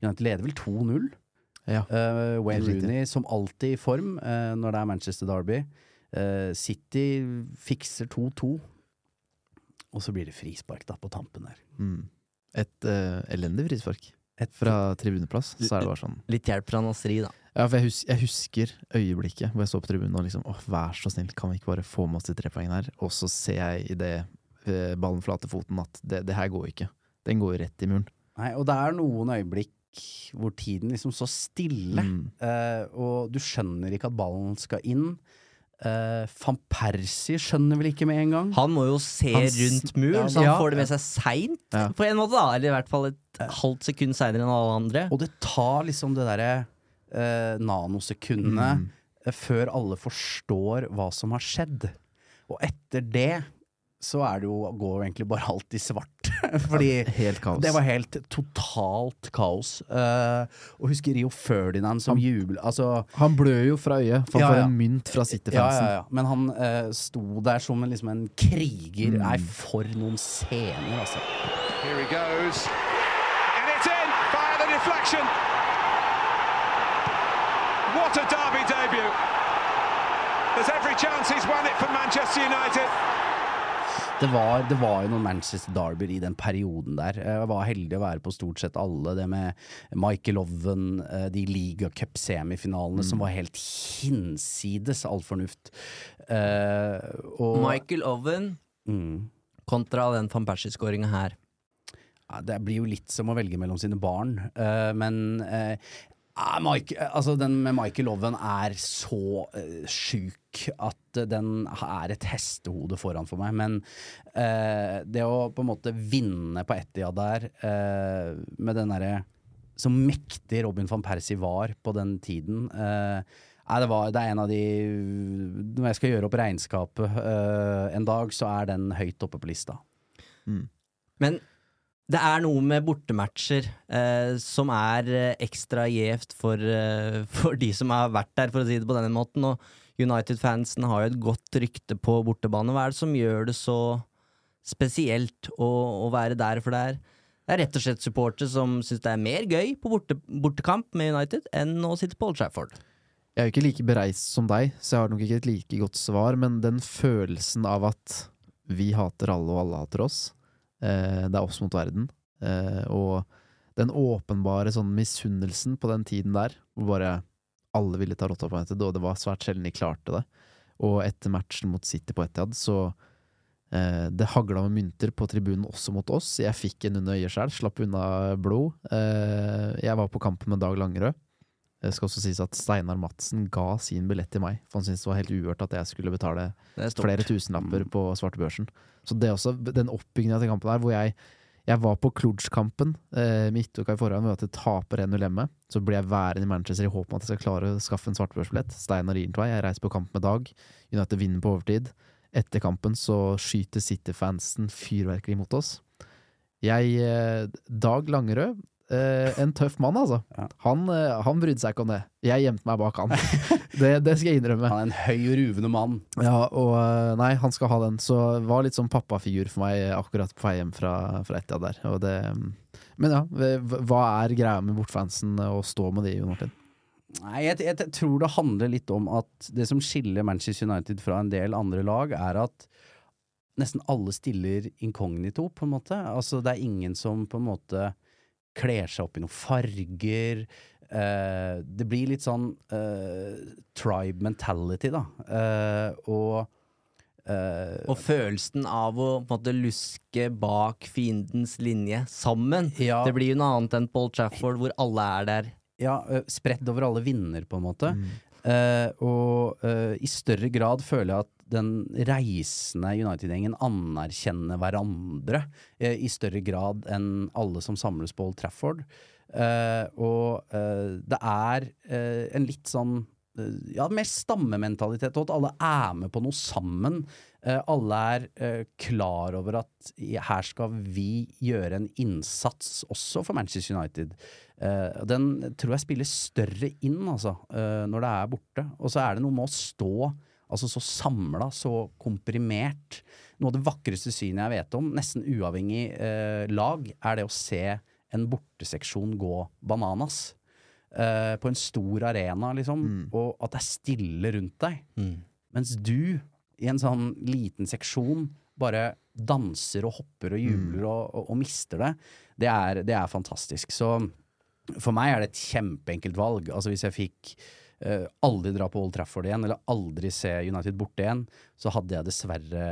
United leder vel 2-0. Ja. Wayne Rooney som alltid i form når det er Manchester Derby. City fikser 2-2. Og så blir det frispark da på tampen der. Mm. Et uh, elendig frispark. Fra tribuneplass. Så er det bare sånn Litt hjelp fra Nasri, da. Ja, for jeg, hus jeg husker øyeblikket hvor jeg så på tribunen og liksom Åh, vær så snill, kan vi ikke bare få med oss de tre poengene her? Og så ser jeg i det eh, ballen flater foten at det, det her går ikke. Den går rett i muren. Nei, og det er noen øyeblikk hvor tiden liksom står stille, Mm. uh, og du skjønner ikke at ballen skal inn. Uh, Van Persie skjønner vel ikke med en gang. Han må jo se Han rundt muren, Ja, så han ja. får det med seg seint, Ja. på en måte, da. Eller i hvert fall et halvt sekund seinere enn alle andre. Og det tar liksom det derre uh, nanosekundene Mm. eh, før alle forstår hva som har skjedd. Og etter det så er det jo, går jo egentlig bare alt i svart. (laughs) Fordi Helt kaos. det var helt totalt kaos. Uh, og husker Rio Ferdinand som jubel... Altså Han blør jo fra øyet, for han Ja, får en mynt fra Ja, City-fansen. ja, ja. Men han uh, sto der som en, liksom en kriger. Mm. Nei, for noen scener, altså. Here he goes. And it's in by the deflection. What a derby debut. There's every chance he's won it for Manchester United. Det var, det var jo noen Manchester Derby i den perioden der. Jeg var heldig å være på stort sett alle. Det med Michael Oven, eh, de Liga Cup-semifinalene som var helt hinsides all fornuft. Eh, og Michael Oven mm, kontra den van Persie-skåringa her. ja, Det blir jo litt som å velge mellom sine barn, eh, men eh, Mike, altså Den med Michael Owen er så uh, sjuk at den er et hestehode foran for meg. Men uh, det å på en måte vinne på Etihad der, uh, med den derre Så mektig Robin van Persie var på den tiden uh, Nei, det, var, det er en av de Når jeg skal gjøre opp regnskapet en dag, så er den høyt oppe på lista. Men det er noe med bortematcher eh, som er eh, ekstra gjevt for, eh, (laughs) for de som har vært der, for å si det på denne måten. Og United-fansen har jo et godt rykte på bortebane. Hva er det som gjør det så spesielt å, å være der? For det er, det er rett og slett supportere som syns det er mer gøy på borte, bortekamp med United enn å sitte på Old Trafford. Jeg er jo ikke like bereist som deg, så jeg har nok ikke et like godt svar, men den følelsen av at vi hater alle og alle hater oss, det er oss mot verden, eh, og den åpenbare sånn misunnelsen på den tiden der, hvor bare alle ville ta rotta på United, og det var svært sjelden de klarte det. Og etter matchen mot City på Etihad, så eh, det hagla med mynter på tribunen også mot oss. Jeg fikk en under øyet sjøl, slapp unna blod. Eh, jeg var på kampen med Dag Langerød. Det skal også sies at Steinar Madsen ga sin billett til meg, for han syntes det var helt uhørt at jeg skulle betale er flere tusenlapper på svartebørsen. Så det er også den oppbyggingen av den kampen der, hvor jeg jeg var på Cluj-kampen eh, midtuka i forhånd ved at jeg taper 1-0 hjemme. Så blir jeg værende i Manchester i håp om at jeg skal klare å skaffe en svartebørsbillett. Steinar den jeg reiser på kamp med Dag. United vinner på overtid. Etter kampen så skyter City-fansen fyrverkeri mot oss. Jeg eh, Dag Langerød, eh, en tøff mann, altså. Ja. Han, uh, han brydde seg ikke om det. Jeg gjemte meg bak han. (laughs) det, det skal jeg innrømme. Han er en høy og ruvende mann. Ja, og uh, nei, han skal ha den. Så var litt sånn pappafigur for meg akkurat på vei hjem fra, fra Etia der. Og det, men ja, hva er greia med bortfansen å stå med de, Jon Martin? Nei, jeg, jeg, tror det handler litt om at det som skiller Manchester United fra en del andre lag, er at nesten alle stiller inkognito, på en måte. Altså, det er ingen som på en måte kler seg opp i noen farger. Uh, det blir litt sånn uh, tribe mentality, da. Uh, og Og følelsen av å måte luske bak fiendens linje sammen. Ja. Det blir jo noe annet enn Paul Trafford, hvor alle er der. Ja, spredt over alle vinner, på en måte. Eh, og i større grad føler jeg at den reisende United-gjengen anerkjenner hverandre eh, i større grad enn alle som samles på Old Trafford. Eh, og eh, det er eh, en litt sånn eh, ja, mer stammementalitet, og at alle er med på noe sammen. Eh, alle er klar over at her skal vi gjøre en innsats også for Manchester United. Den tror jeg spiller større inn, altså, når det er borte. Og så er det noe med å stå altså så samla, så komprimert. Noe av det vakreste synet jeg vet om, nesten uavhengig eh, lag, er det å se en borteseksjon gå bananas. Eh, på en stor arena, liksom, og at det er stille rundt deg. Mens du, i en sånn liten seksjon, bare danser og hopper og jubler og, og, og mister det. Det er, det er fantastisk. Så for meg er det et kjempeenkelt valg. Altså Hvis jeg fikk eh, aldri dra på Old Trafford igjen, eller aldri se United borte igjen, så hadde jeg dessverre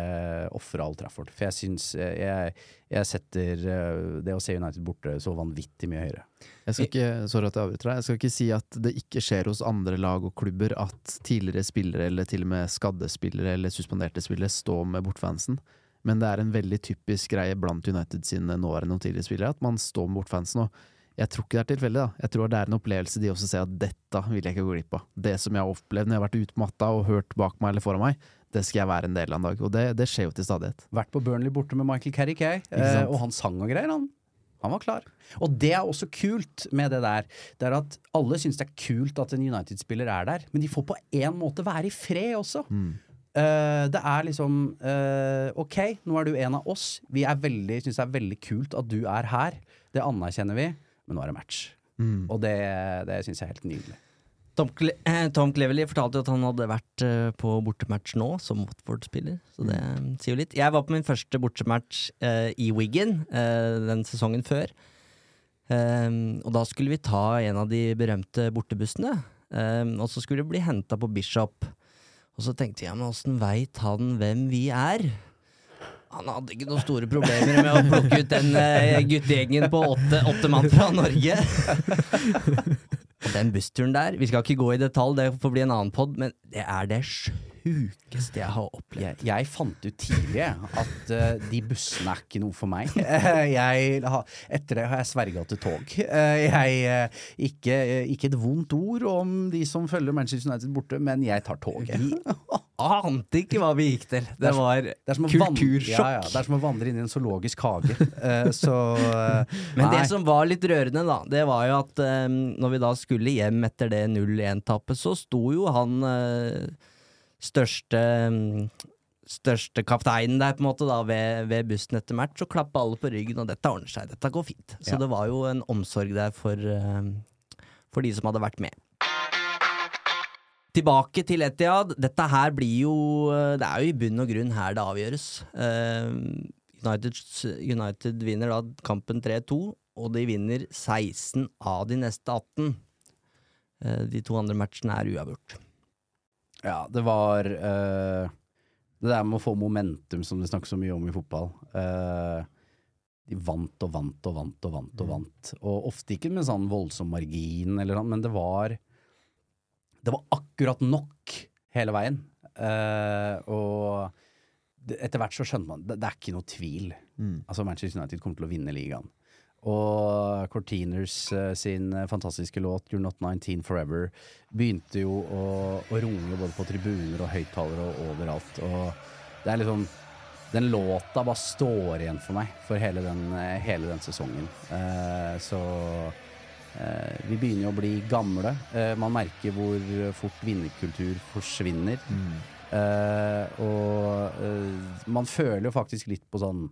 ofra Old Trafford. For jeg syns jeg, jeg setter eh, det å se United borte så vanvittig mye høyere. Jeg skal ikke, sorry at jeg avbryter deg. Jeg skal ikke si at det ikke skjer hos andre lag og klubber at tidligere spillere, eller til og med skadde spillere eller suspenderte spillere, står med bortfansen. Men det er en veldig typisk greie blant United sine nåværende og tidligere spillere, at man står med bortfansen. Og jeg tror ikke det er tilfeldig, da. Jeg tror det er en opplevelse de også ser at dette vil jeg ikke gå glipp av. Det som jeg har opplevd når jeg har vært utmatta og hørt bak meg eller foran meg, det skal jeg være en del av en dag. Og det, det skjer jo til stadighet. Vært på Burnley borte med Michael Carrick, Kay Eh, og han sang og greier, han. Han var klar. Og det er også kult med det der. Det er at alle syns det er kult at en United-spiller er der, men de får på en måte være i fred også. Eh, det er liksom uh, Ok, nå er du en av oss. Vi syns det er veldig kult at du er her. Det anerkjenner vi, men nå er det match. Og det, det syns jeg er helt nydelig. Tom, Cle eh, Tom Cleverly fortalte jo at han hadde vært eh, på bortematch nå, som Watford-spiller. Så det eh, sier jo litt. Jeg var på min første bortematch eh, i Wigan eh, den sesongen før. Um, og da skulle vi ta en av de berømte bortebussene. Um, og så skulle vi bli henta på Bishop. Og så tenkte jeg, men åssen veit han hvem vi er? Han hadde ikke noen store problemer med å plukke ut den uh, guttegjengen på åtte, åtte mann fra Norge. (laughs) Den bussturen der, vi skal ikke gå i detalj, det får bli en annen pod, men det er det sjukeste jeg har opplevd. Jeg, jeg fant ut tidlig at uh, de bussene er ikke noe for meg. (laughs) Eh, jeg, etter det har jeg sverga til tog. Eh, jeg, ikke, ikke et vondt ord om de som følger Manchester United borte, men jeg tar toget. Vi ante ikke hva vi gikk til. Det Det er vandre- kultursjokk. Ja, ja, det er som å vandre inn i en zoologisk hage. Så Men det som var litt rørende, da, det var jo at um, når vi da skulle hjem etter det 0-1-tappet, så sto jo han eh, største mm, Største kapteinen der, på en måte, da, ved, ved bussen etter match, og klappa alle på ryggen, og dette ordner seg, dette går fint. Så Ja. det var jo en omsorg der for, eh, for de som hadde vært med. Tilbake til Etiad. Dette her blir jo eh, Det er jo i bunn og grunn her det avgjøres. Eh, United, United vinner da kampen 3-2, og de vinner 16 av de neste 18. Eh, de to andre matchene er uavgjort. Ja, det var uh, Det der med å få momentum, som det snakkes så mye om i fotball. Uh, de vant og vant og vant og vant og vant. Og ofte ikke med sånn voldsom margin, eller noe, men det var Det var akkurat nok hele veien. Uh, og det, etter hvert så skjønte man det, det er ikke noe tvil. Altså Manchester United kommer til å vinne ligaen. Og Cortiners eh, sin eh, fantastiske låt 'You're Not 19 Forever' begynte jo å, å runge både på tribuner og høyttalere og overalt. Og det er liksom Den låta bare står igjen for meg for hele den, eh, hele den sesongen. Eh, så eh, vi begynner jo å bli gamle. Eh, man merker hvor fort vinnerkultur forsvinner. Eh, og man føler jo faktisk litt på sånn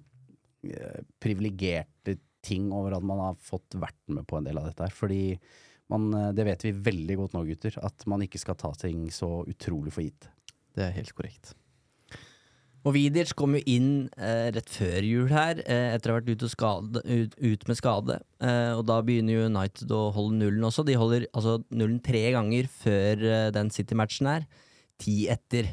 privilegerte ting over at man har fått vært med på en del av dette her. Fordi man, eh, det vet vi veldig godt nå, gutter, at man ikke skal ta ting så utrolig for gitt. Det er helt korrekt. Og Vidic kom jo inn eh, rett før jul her, eh, etter å ha vært ute, skade, ut, ut med skade. Eh, og da begynner jo United å holde nullen også. De holder altså nullen tre ganger før eh, den City-matchen her. Ti etter.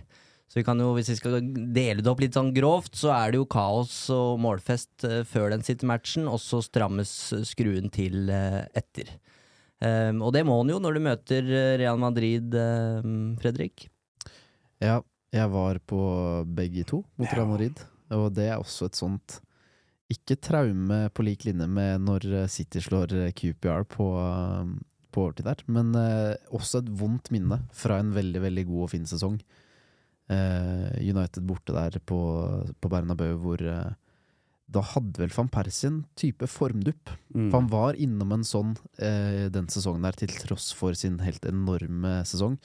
Så vi kan jo, hvis vi skal dele det opp litt sånn grovt, så er det jo kaos og målfest eh, før den sitter matchen, og så strammes skruen til eh, etter. Um, og det må han jo når du møter eh, Real Madrid, um, Fredrik. Ja, jeg var på begge to mot Real Madrid, og det er også et sånt ikke traume på lik linje med når eh, City slår eh, QPR på, eh, på overtid der, men uh, også et vondt minne fra en veldig, veldig god og fin sesong. Eh, United borte der på, på Bernabeu, hvor eh, da hadde vel van Persie en type formdupp. Mm. For han var innom en sånn eh, den sesongen der, til tross for sin helt enorme sesong.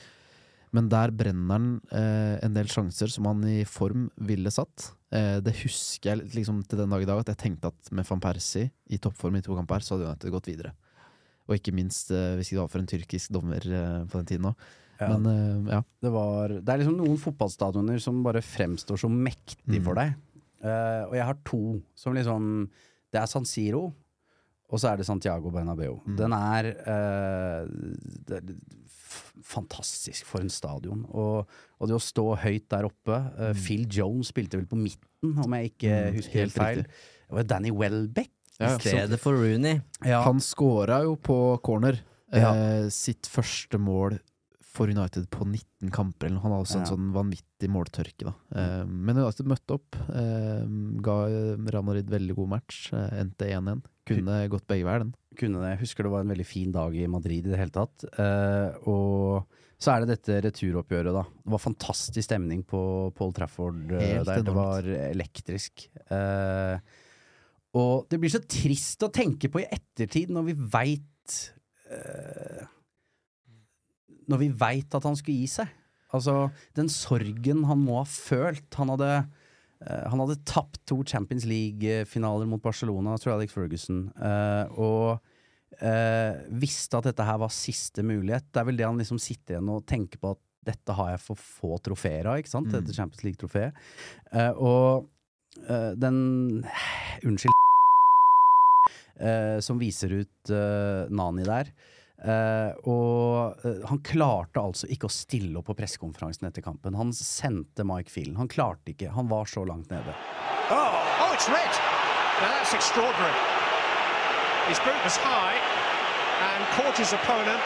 Men der brenner han eh, en del sjanser som han i form ville satt. Eh, det husker jeg liksom til den dag i dag, at jeg tenkte at med van Persie i toppform i to kamper, så hadde United gått videre. Og ikke minst eh, hvis det var for en tyrkisk dommer på den tiden òg. Ja. Men uh, ja. Det, var, det er liksom noen fotballstadioner som bare fremstår så mektig Mm. for deg. Uh, og jeg har to som liksom Det er San Siro, og så er det Santiago Bernabeu. Mm. Den er, uh, det er f- fantastisk for en stadion. Og, og det å stå høyt der oppe mm. Phil Jones spilte vel på midten, om jeg ikke Mm, husker helt helt feil. Det var Danny Welbeck. Ja, I stedet for Rooney. Ja. Han scora jo på corner. Ja. Sitt første mål for United på 19 kamper. Han har også en Ja. sånn vanvittig måltørke. Da. Eh, men United møtte opp. Eh, ga Ramarid veldig god match. Eh, endte 1-1. Kunne gått begge veier, den. kunne det. Jeg husker det var en veldig fin dag i Madrid i det hele tatt. Og så er det dette returoppgjøret, da. Det var fantastisk stemning på Paul Trafford Helt der. Det var elektrisk. Og det blir så trist å tenke på i ettertid, når vi veit Når vi veit at han skulle gi seg. Altså, den sorgen han må ha følt. Han hadde uh, han hadde tapt to Champions League-finaler mot Barcelona, tror jeg Alex Ferguson, uh, og eh, visste at dette her var siste mulighet. Det er vel det han liksom sitter igjen og tenker på at dette har jeg for få trofeer av, ikke sant? Mm. Dette Champions League-trofeet. Og den Unnskyld som viser ut Nani der. Eh, og uh, han klarte altså ikke å stille opp på pressekonferansen etter kampen. Han sendte Mike Phelan. Han klarte ikke. Han var så langt nede. Oh, oh, it's red. Now that's extraordinary. His boot was high and caught his opponent.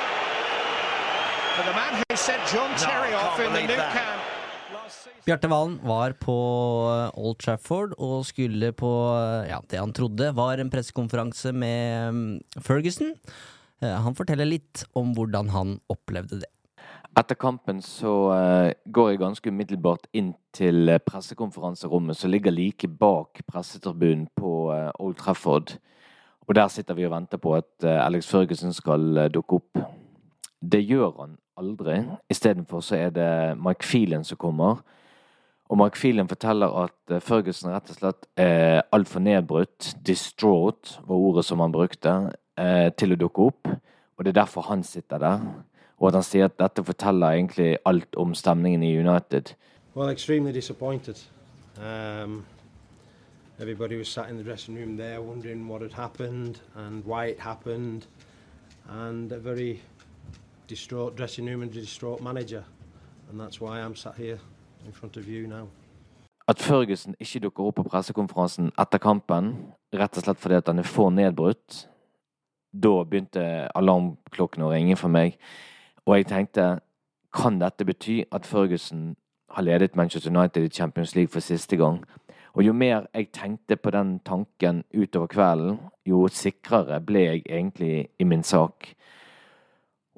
But the man who sent John Terry off in the new camp. Bjarte Valen var på eh, Old Trafford og skulle på ja, det han trodde var en pressekonferanse med mm, Ferguson. Eh, Han forteller litt om hvordan han opplevde det. Etter kampen så eh, går jeg ganske umiddelbart inn til eh, pressekonferanserommet som ligger like bak pressetribunen på Old Trafford. Og der sitter vi og venter på at Alex Ferguson skal dukke opp. Det gjør han aldri. Istedenfor så er det Mike Phelan som kommer. Og Mark Phelan forteller at Ferguson rett og slett er altfor nedbrutt, distraught var ordet som han brukte, eh, til å dukke opp. Og det er derfor han sitter der. Og at han sier at dette forteller egentlig alt om stemningen i United. Well, extremely disappointed. Um, everybody was sat in the dressing room there wondering what had happened and why it happened, and a very distraught dressing room and a distraught manager. And that's why I'm sat here in front of you now. At Ferguson ikke dukker opp på pressekonferansen etter kampen, rett og slett fordi at han er for nedbrutt, da begynte alarmklokkene å ringe for meg. Og jeg tenkte, kan dette bety at Ferguson har ledet Manchester United i Champions League for siste gang? Og jo mer jeg tenkte på den tanken utover kvelden, jo sikrere ble jeg egentlig i min sak.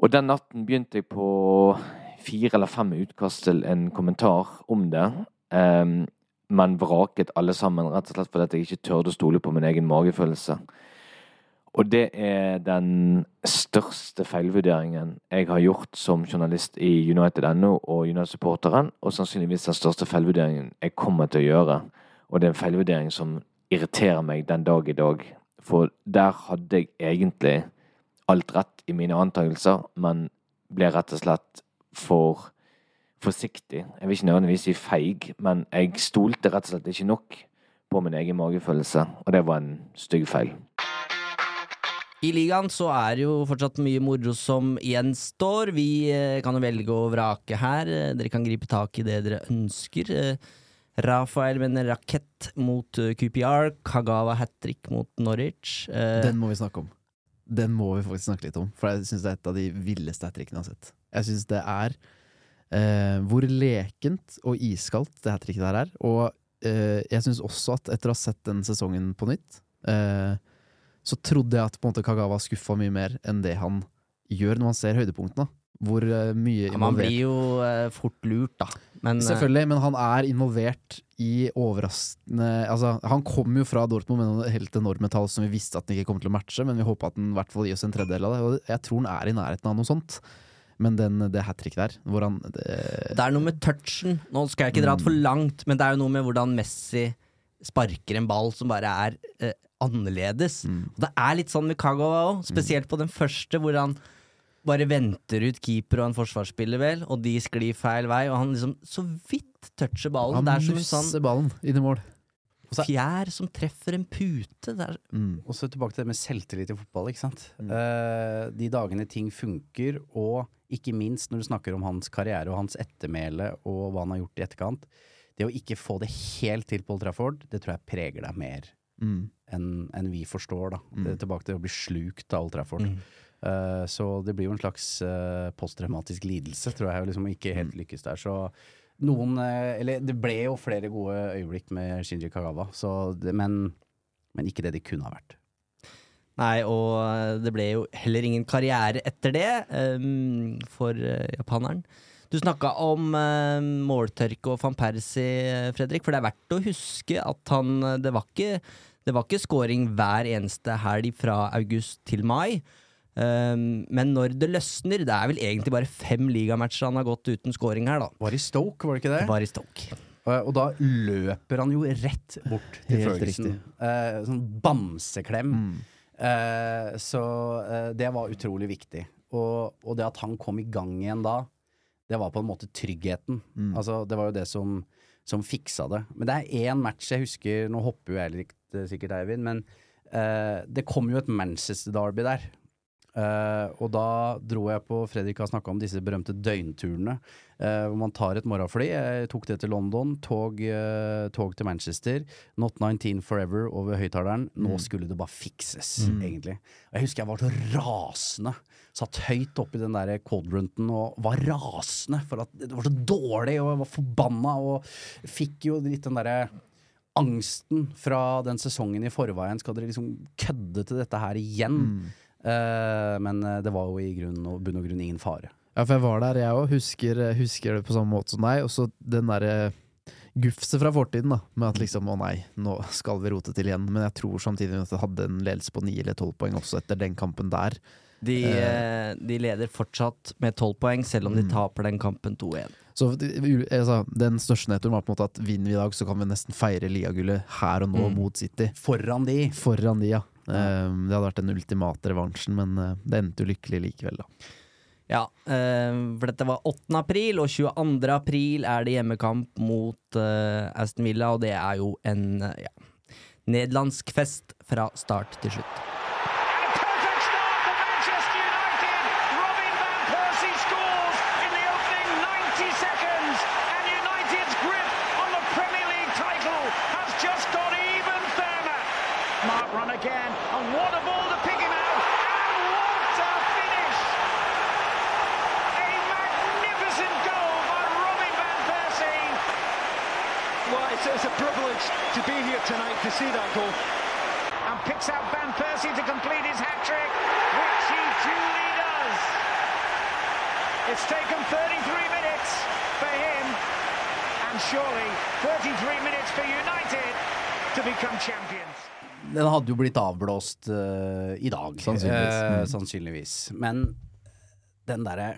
Og den natten begynte jeg på fire eller fem utkast til en kommentar om det. Ehm, men vraket alle sammen, rett og slett fordi jeg ikke tørde å stole på min egen magefølelse. Og det er den største feilvurderingen jeg har gjort som journalist i United.no og United-supporteren, og sannsynligvis den største feilvurderingen jeg kommer til å gjøre. Og det er en feilvurdering som irriterer meg den dag i dag. For der hadde jeg egentlig alt rett i mine antakelser, men ble rett og slett for forsiktig. Jeg vil ikke nødvendigvis si feig, men jeg stolte rett og slett ikke nok på min egen magefølelse, og det var en stygg feil. I ligaen så er det jo fortsatt mye moro som gjenstår. Vi eh, kan jo velge å vrake her. Eh, Dere kan gripe tak i det dere ønsker. Eh, Rafael med en rakett mot QPR. Kagawa hat trick mot Norwich. Den må vi snakke om. Den må vi faktisk snakke litt om, for jeg syns det er et av de villeste hat trickene jeg har sett. Jeg syns det er uh, hvor lekent og iskaldt det hat tricket der er. Og uh, jeg syns også at etter å ha sett den sesongen på nytt, eh, så trodde jeg at på en måte Kagawa skuffa mye mer enn det han gjør når man ser høydepunktene. Hvor eh, mye Ja, man blir jo uh, fort lurt, da. Men eh, Selvfølgelig, men han er involvert i overraskende Altså, Han kom jo fra Dortmund med noen helt enorme tall som vi visste at han ikke kom til å matche, men vi håpa at han i hvert fall gir oss en tredjedel av det. Og jeg tror han er i nærheten av noe sånt. Men den, det hat tricket der, hvor han det, Det er noe med touchen. Nå skal jeg ikke dra det for langt, men det er jo noe med hvordan Messi sparker en ball som bare er eh, annerledes. Og det er litt sånn med Kagawa òg, spesielt på den første, hvor han bare venter ut keeper og en forsvarsspiller, vel, og de sklir feil vei, og han liksom så vidt toucher ballen. Han det er nusser sånn ballen inn i mål. fjær som treffer en pute. Er Og så tilbake til det med selvtillit i fotball. ikke sant? Mm. Eh, de dagene ting funker, og ikke minst når du snakker om hans karriere og hans ettermæle og hva han har gjort i etterkant. Det å ikke få det helt til på Old Trafford, det tror jeg preger deg mer Mm. enn en vi forstår. da. Mm. Det er tilbake til å bli slukt av Old Trafford. Mm. Uh, så det blir jo en slags uh, posttraumatisk lidelse, tror jeg, liksom ikke Mm. helt lykkes der. Så noen eh, Eller det ble jo flere gode øyeblikk med Shinji Kagawa, så det, men, men ikke det de kunne ha vært. Nei, og det ble jo heller ingen karriere etter det um, for japaneren. Du snakka om uh, måltørke og van Persie, Fredrik, for det er verdt å huske at han eh, Det var ikke, det var ikke scoring hver eneste helg fra august til mai. Um, men når det løsner Det er vel egentlig bare fem ligamatcher han har gått uten scoring her, da. Var i Stoke, var det ikke det? Var i Stoke. Og, og da løper han jo rett bort til Helt Ferguson. Eh, sånn bamseklem. Mm. Eh, så eh, det var utrolig viktig. Og, og det at han kom i gang igjen da, det var på en måte tryggheten. Mm. Altså, det var jo det som, som fiksa det. Men det er én match jeg husker, nå hopper jo jeg litt eh, sikkert, Eivind, men uh, det kom jo et Manchester-derby der. Eh, og da dro jeg på Fredrik har snakka om disse berømte døgnturene. Uh, hvor man tar et morgenfly. Jeg tok det til London. Tog, uh, tog til Manchester. Not 19 Forever over høyttaleren. Nå Mm. skulle det bare fikses, Mm. egentlig. Og jeg husker jeg var så rasende. Satt høyt oppi den der quadranten og var rasende for at det var så dårlig, og jeg var forbanna og fikk jo litt den derre angsten fra den sesongen i forveien. Skal dere liksom kødde til dette her igjen? Mm. Eh, men eh, det var jo i grunn og bunn og grunn ingen fare. Ja, for jeg var der, jeg òg. Husker, husker det på samme måte som deg. Og så den derre gufset fra fortiden, da. Med at liksom å nei, nå skal vi rote til igjen. Men jeg tror samtidig at det hadde en ledelse på ni eller tolv poeng også etter den kampen der. De, Eh. eh, de leder fortsatt med tolv poeng, selv om de Mm. taper den kampen 2-1. Så altså, Den største nedturen var på en måte at vinner vi i dag, så kan vi nesten feire ligagullet her og nå Mm. mot City. Foran de. Foran de, ja. Eh, det hadde vært den ultimate revansjen, men eh, det endte jo lykkelig likevel, da. Ja, eh, for dette var 8. april, og 22. april er det hjemmekamp mot eh, Aston Villa, og det er jo en eh, ja, nederlandsk fest fra start til slutt. Perfect start for Manchester United. Robin van Persie scores in the opening 90 seconds, and United's grip on the Premier League title has just got even firmer. Smart run again, and what a ball to pick him out, and what a finish! A magnificent goal by Robin van Persie. Well, it's, it's a privilege to be here tonight to see that goal. and picks out Van Persie to complete his hat trick, which he duly does. It's taken 33 minutes for him, and surely 33 minutes for United to become champions. Den hadde jo blitt avblåst uh, i dag. Sannsynligvis. Eh, Mm. sannsynligvis. Men den derre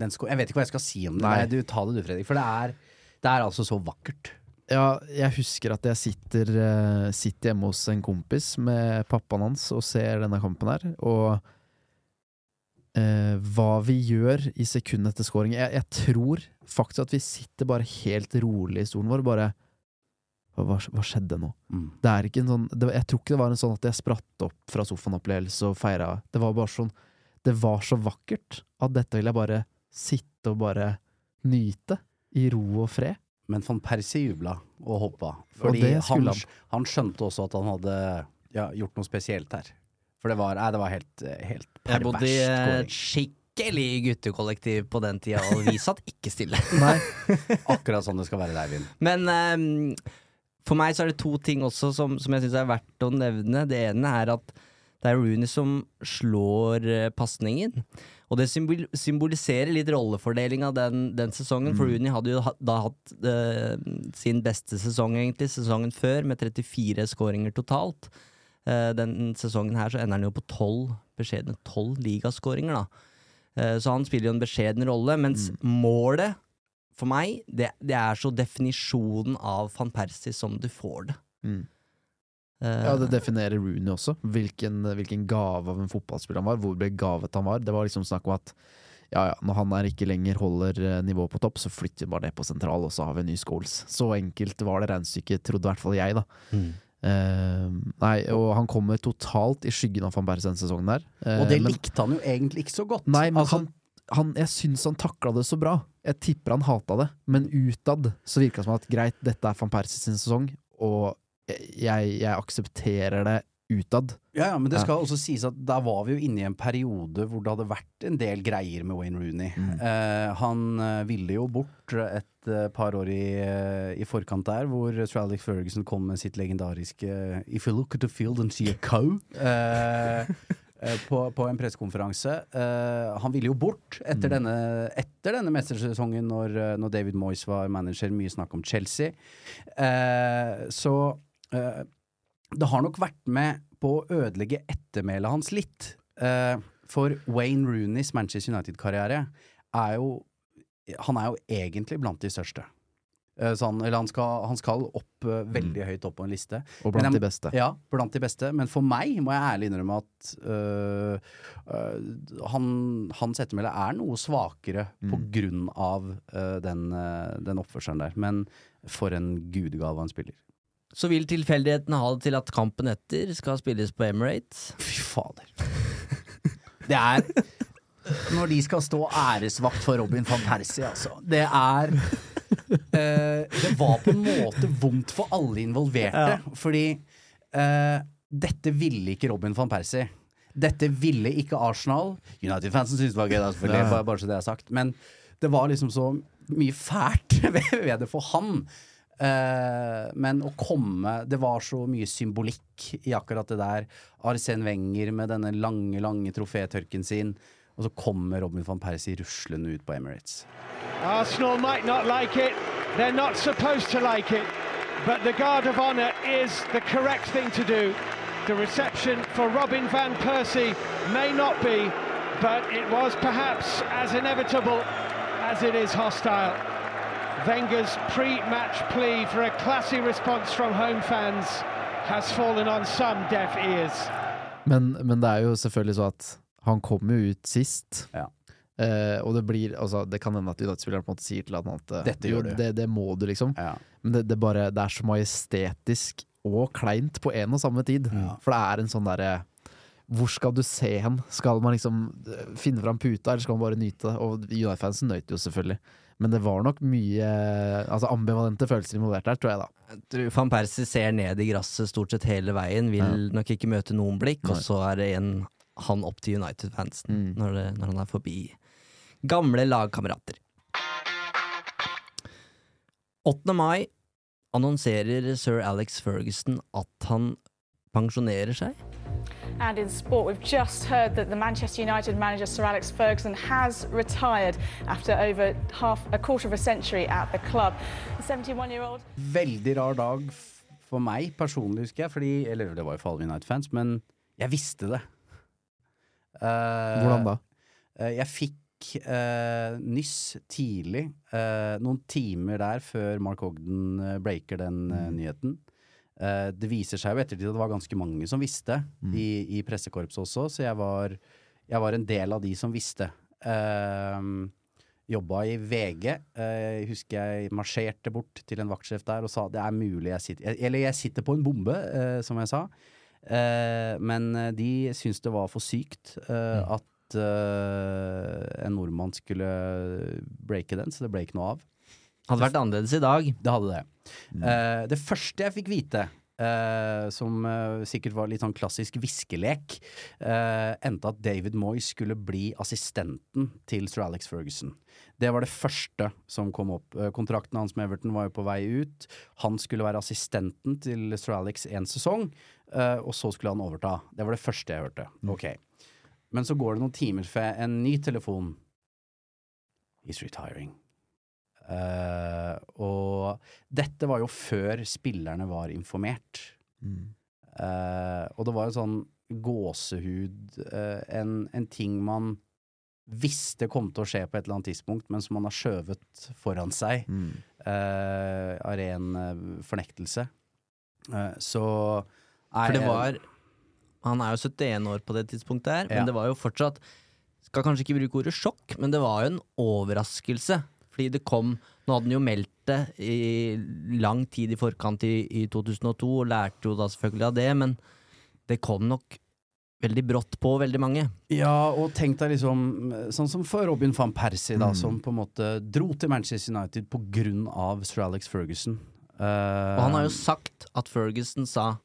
Jeg vet ikke hva jeg skal si om det. Nei. Nei, du Ta det du, Fredrik. For det er, det er altså så vakkert. Ja, jeg husker at jeg sitter, eh, sitter hjemme hos en kompis med pappaen hans og ser denne kampen her, og eh, hva vi gjør i sekundet etter scoring jeg, jeg tror faktisk at vi sitter bare helt rolig i stolen vår, bare hva, hva skjedde nå? Mm. Det er ikke en sånn det, Jeg tror ikke det var en sånn at jeg spratt opp fra sofaen-opplevelse og feira. Det var bare sånn Det var så vakkert at dette vil jeg bare sitte og bare nyte. I ro og fred. Men van Persie jubla og hoppa. Fordi og han, han. han skjønte også at han hadde ja, gjort noe spesielt her. For det var, nei, det var helt, helt Jeg bodde i et skikkelig guttekollektiv på den tida, og vi satt ikke stille. (laughs) Nei. (laughs) Akkurat sånn det skal være der, Vin. Men um, For meg så er det to ting også som, som jeg syns er verdt å nevne. Det ene er at det er Rooney som slår uh, pasningen. Og det symbol symboliserer litt rollefordelinga den, den sesongen, for Mm. Rooney hadde jo da hatt uh, sin beste sesong, egentlig, sesongen før, med 34 skåringer totalt. Uh, den sesongen her så ender han jo på 12 beskjedne 12 ligaskåringer, da. Uh, så han spiller jo en beskjeden rolle, mens målet for meg, det, det er så definisjonen av van Persie som du får det. Mm. Eh, Ja, det definerer Rooney også. Hvilken, hvilken gave av en fotballspiller han var. Hvor begavet han var. Det var liksom snakk om at ja, ja, når han er ikke lenger holder eh, nivået på topp, så flytter vi bare det på sentral, og så har vi en ny Scholes. Så enkelt var det regnestykket, trodde i hvert fall jeg, da. Mm. Uh, nei, og han kommer totalt i skyggen av van Persie denne sesongen der. Uh, Og det men- likte han jo egentlig ikke så godt. Nei, men Altså, han, han, jeg syns han takla det så bra. Jeg tipper han hata det, men utad så virka det som at greit, dette er van Persie sin sesong, og jeg, jeg aksepterer det utad. Ja, ja, men det Ja. skal også sies at da var vi jo inne i en periode hvor det hadde vært en del greier med Wayne Rooney. Eh, han eh, ville jo bort et eh, par år i, eh, i forkant der, hvor Sir Alex Ferguson kom med sitt legendariske If you look at the field and see a cow eh, på, på en pressekonferanse. Eh, han ville jo bort etter denne, etter denne mestersesongen, når, når David Moyes var manager. Mye snakk om Chelsea. Så eh, det har nok vært med på å ødelegge ettermælet hans litt. Uh, for Wayne Rooneys Manchester United-karriere er jo Han er jo egentlig blant de største. Eh, så han, eller han skal, han skal opp uh, veldig høyt opp på en liste. Og blant jeg- de beste. Ja, blant de beste. Men for meg må jeg ærlig innrømme at uh, uh, han, hans ettermæle er noe svakere på Mm. grunn av den, den oppførselen der. Men for en gudegave han spiller. Så vil tilfeldighetene ha det til at kampen etter skal spilles på Emirates. Fy fader. (laughs) Det er Når de skal stå æresvakt for Robin van Persie, altså. Det er eh, Det var på en måte vondt for alle involverte. Fordi eh, dette ville ikke Robin van Persie. Dette ville ikke Arsenal. United-fansen syntes det var gøy, da, selvfølgelig. Ja. Bare, bare så det er sagt. Men det var liksom så mye fælt (laughs) ved det for han. Eh, men å komme Det var så mye symbolikk i akkurat det der. Arsen Wenger med denne lange, lange trofétørken sin. Og så kommer Robin van Persie ruslende ut på Emirates. Arsenal might not like it. They're not supposed to like it. But the guard of honor is the correct thing to do. The reception for Robin van Persie may not be, but it was perhaps as inevitable as it is hostile. Wenger's pre-match plea for a classy response from home fans has fallen on some deaf ears. Men, men det er jo selvfølgelig så at han kom jo ut sist. Ja. Eh, og det blir altså, Det kan hende at United-spilleren på en måte sier til han at eh, Dette gjør du. Det, det må du, liksom. Ja. Men det, det, bare, det er så majestetisk og kleint på en og samme tid. For det er en sånn derre Hvor skal du se hen? Skal man liksom eh, finne fram puta, eller skal man bare nyte det? Og United-fansen nøt jo selvfølgelig. Men det var nok mye altså ambivalente følelser involvert der, tror jeg, da. Jeg tror Van Persie ser ned i gresset stort sett hele veien, vil nok ikke møte noen blikk, og så er det en han opp til United-fansen Mm. når, når han er forbi gamle lagkamerater. 8. mai annonserer sir Alex Ferguson at han pensjonerer seg. And in sport, we've just heard that the Manchester United manager Sir Alex Ferguson has retired after over half a quarter of a century at the club. The 71-year-old Veldig rar dag for meg personlig, husker jeg. Fordi, eller det var jo for alle United-fans, men jeg visste det. Uh, Hvordan da? Uh, jeg fikk uh, nyss tidlig, eh, noen timer der før Mark Ogden breaker den nyheten. Eh, det viser seg jo ettertid at det var ganske mange som visste, i, i pressekorpset også, så jeg var, jeg var en del av de som visste. Uh, Jobba i VG. Uh, husker jeg marsjerte bort til en vaktsjef der og sa det er mulig jeg sitter Eller jeg sitter på en bombe, uh, som jeg sa. Uh, men eh, de syntes det var for sykt eh, at eh, en nordmann skulle breake den, så det ble ikke noe av. Hadde vært annerledes i dag. Det hadde det. Eh, det første jeg fikk vite Uh, som uh, sikkert var litt sånn klassisk viskelek, uh, endte at David Moyes skulle bli assistenten til sir Alex Ferguson. Det var det første som kom opp. Kontrakten hans med Everton var jo på vei ut. Han skulle være assistenten til sir Alex en sesong, og så skulle han overta. Det var det første jeg hørte. Ok. Men så går det noen timer før en ny telefon. He's retiring. Eh, og dette var jo før spillerne var informert. Eh, og det var jo sånn gåsehud, uh, en, en ting man visste kom til å skje på et eller annet tidspunkt, men som man har skjøvet foran seg eh, av ren fornektelse. Så For det var Han er jo 71 år på det tidspunktet her, men Ja. det var jo fortsatt Skal kanskje ikke bruke ordet sjokk, men det var jo en overraskelse. Fordi det kom Nå hadde han jo meldt det i lang tid i forkant i, i 2002, og lærte jo da selvfølgelig av det, men det kom nok veldig brått på veldig mange. Ja, og tenk deg liksom Sånn som for Robin van Persie, da, Mm. som på en måte dro til Manchester United på grunn av sir Alex Ferguson. Uh, Og han har jo sagt at Ferguson sa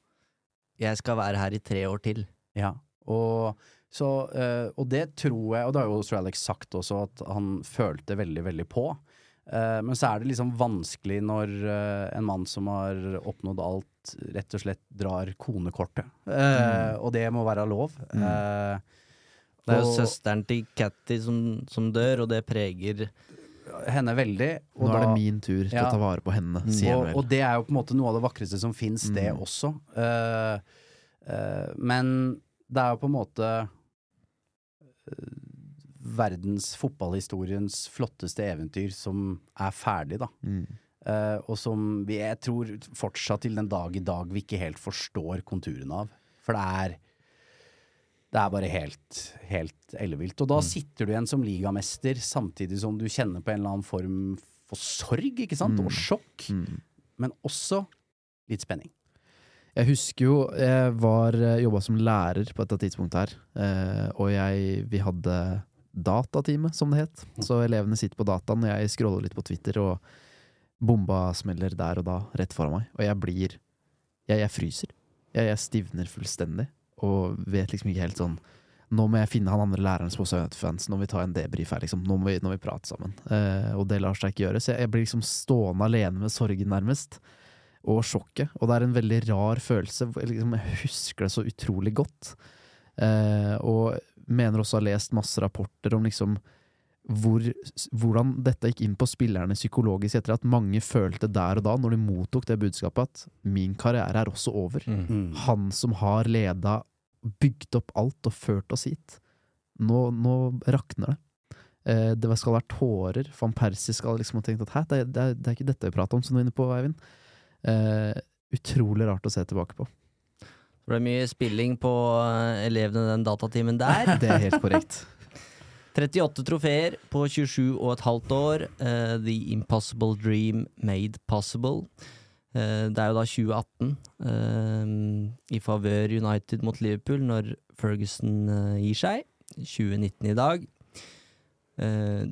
'jeg skal være her i tre år til'. Ja, og, så, uh, og det tror jeg, og det har jo sir Alex sagt også, at han følte veldig, veldig på. Eh, men så er det liksom vanskelig når eh, en mann som har oppnådd alt, rett og slett drar konekortet. Mm. Og det må være lov. Eh, Det er jo søsteren til Catty som, som dør, og det preger henne veldig. Nå er det min tur til å ta vare på henne, sier og, og det er jo på en måte noe av det vakreste som fins, det Mm. også. Uh, uh, men det er jo på en måte eh, verdens fotballhistoriens flotteste eventyr som er ferdig, da. Mm. Uh, og som vi, jeg tror fortsatt til den dag i dag vi ikke helt forstår konturene av. For det er det er bare helt, helt ellevilt. Og da sitter du igjen som ligamester samtidig som du kjenner på en eller annen form for sorg, ikke sant? Og sjokk. Men også litt spenning. Jeg husker jo jeg var jobba som lærer på dette tidspunktet her, eh, og jeg, vi hadde datatime, som det het. Så elevene sitter på dataen, og jeg scroller litt på Twitter, og bomba smeller der og da, rett foran meg. Og jeg blir Jeg, jeg fryser. Jeg, jeg stivner fullstendig, og vet liksom ikke helt sånn nå må jeg finne han andre læreren som også er fans, nå må vi ta en debrief her, liksom. Nå må vi, nå må vi prate sammen. Eh, og det lar seg ikke gjøre. Så jeg, jeg blir liksom stående alene med sorgen, nærmest. Og sjokket. Og det er en veldig rar følelse. Jeg, liksom, jeg husker det så utrolig godt. Eh, og mener også har lest masse rapporter om liksom hvor, hvordan dette gikk inn på spillerne psykologisk etter at mange følte der og da, når de mottok det budskapet, at min karriere er også over. Mm. Han som har leda, bygd opp alt og ført oss hit. Nå, nå rakner det. Eh, det skal være tårer. Van Persie skal liksom ha tenkt at hæ, det, det, det er ikke dette vi prater om, som du er inne på, Eivind. Eh, utrolig rart å se tilbake på. Det ble mye spilling på eh, elevene den datatimen der. (laughs) Det er helt korrekt. 38 trofeer på 27 og et halvt år. Uh, the Impossible Dream Made Possible. Uh, det er jo da 2018 uh, i favør United mot Liverpool når Ferguson gir seg. 2019 i dag.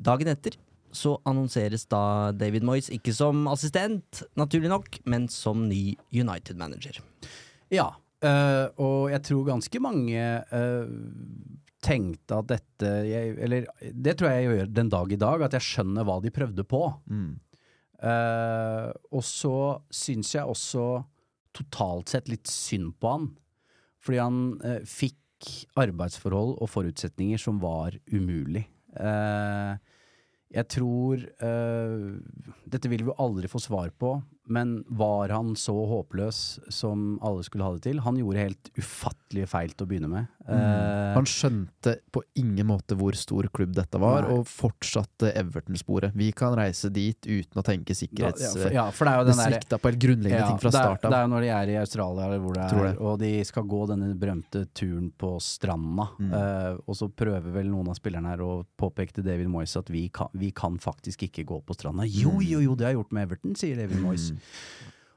Dagen etter så annonseres da David Moyes ikke som assistent, naturlig nok, men som ny United-manager. Ja, øh, og jeg tror ganske mange uh, tenkte at dette jeg, Eller det tror jeg jeg gjør den dag i dag, at jeg skjønner hva de prøvde på. Eh, og så syns jeg også totalt sett litt synd på han. Fordi han fikk arbeidsforhold og forutsetninger som var umulig. Jeg tror Dette vil vi aldri få svar på, men var han så håpløs som alle skulle ha det til? Han gjorde helt ufattelige feil til å begynne med. Eh, Han skjønte på ingen måte hvor stor klubb dette var, Nei. og fortsatte Everton-sporet. Vi kan reise dit uten å tenke sikkerhets... Da- ja, for, ja, for det er jo det svikta på helt grunnleggende Ja, ting fra start av. Det er jo når de er i Australia, eller hvor det er, det. og de skal gå denne berømte turen på stranda. Mm. uh, og så prøver vel noen av spillerne her å påpeke til David Moyes at vi kan, vi kan faktisk ikke gå på stranda. Jo, Mm. jo, jo, det har jeg gjort med Everton, sier David Moyes.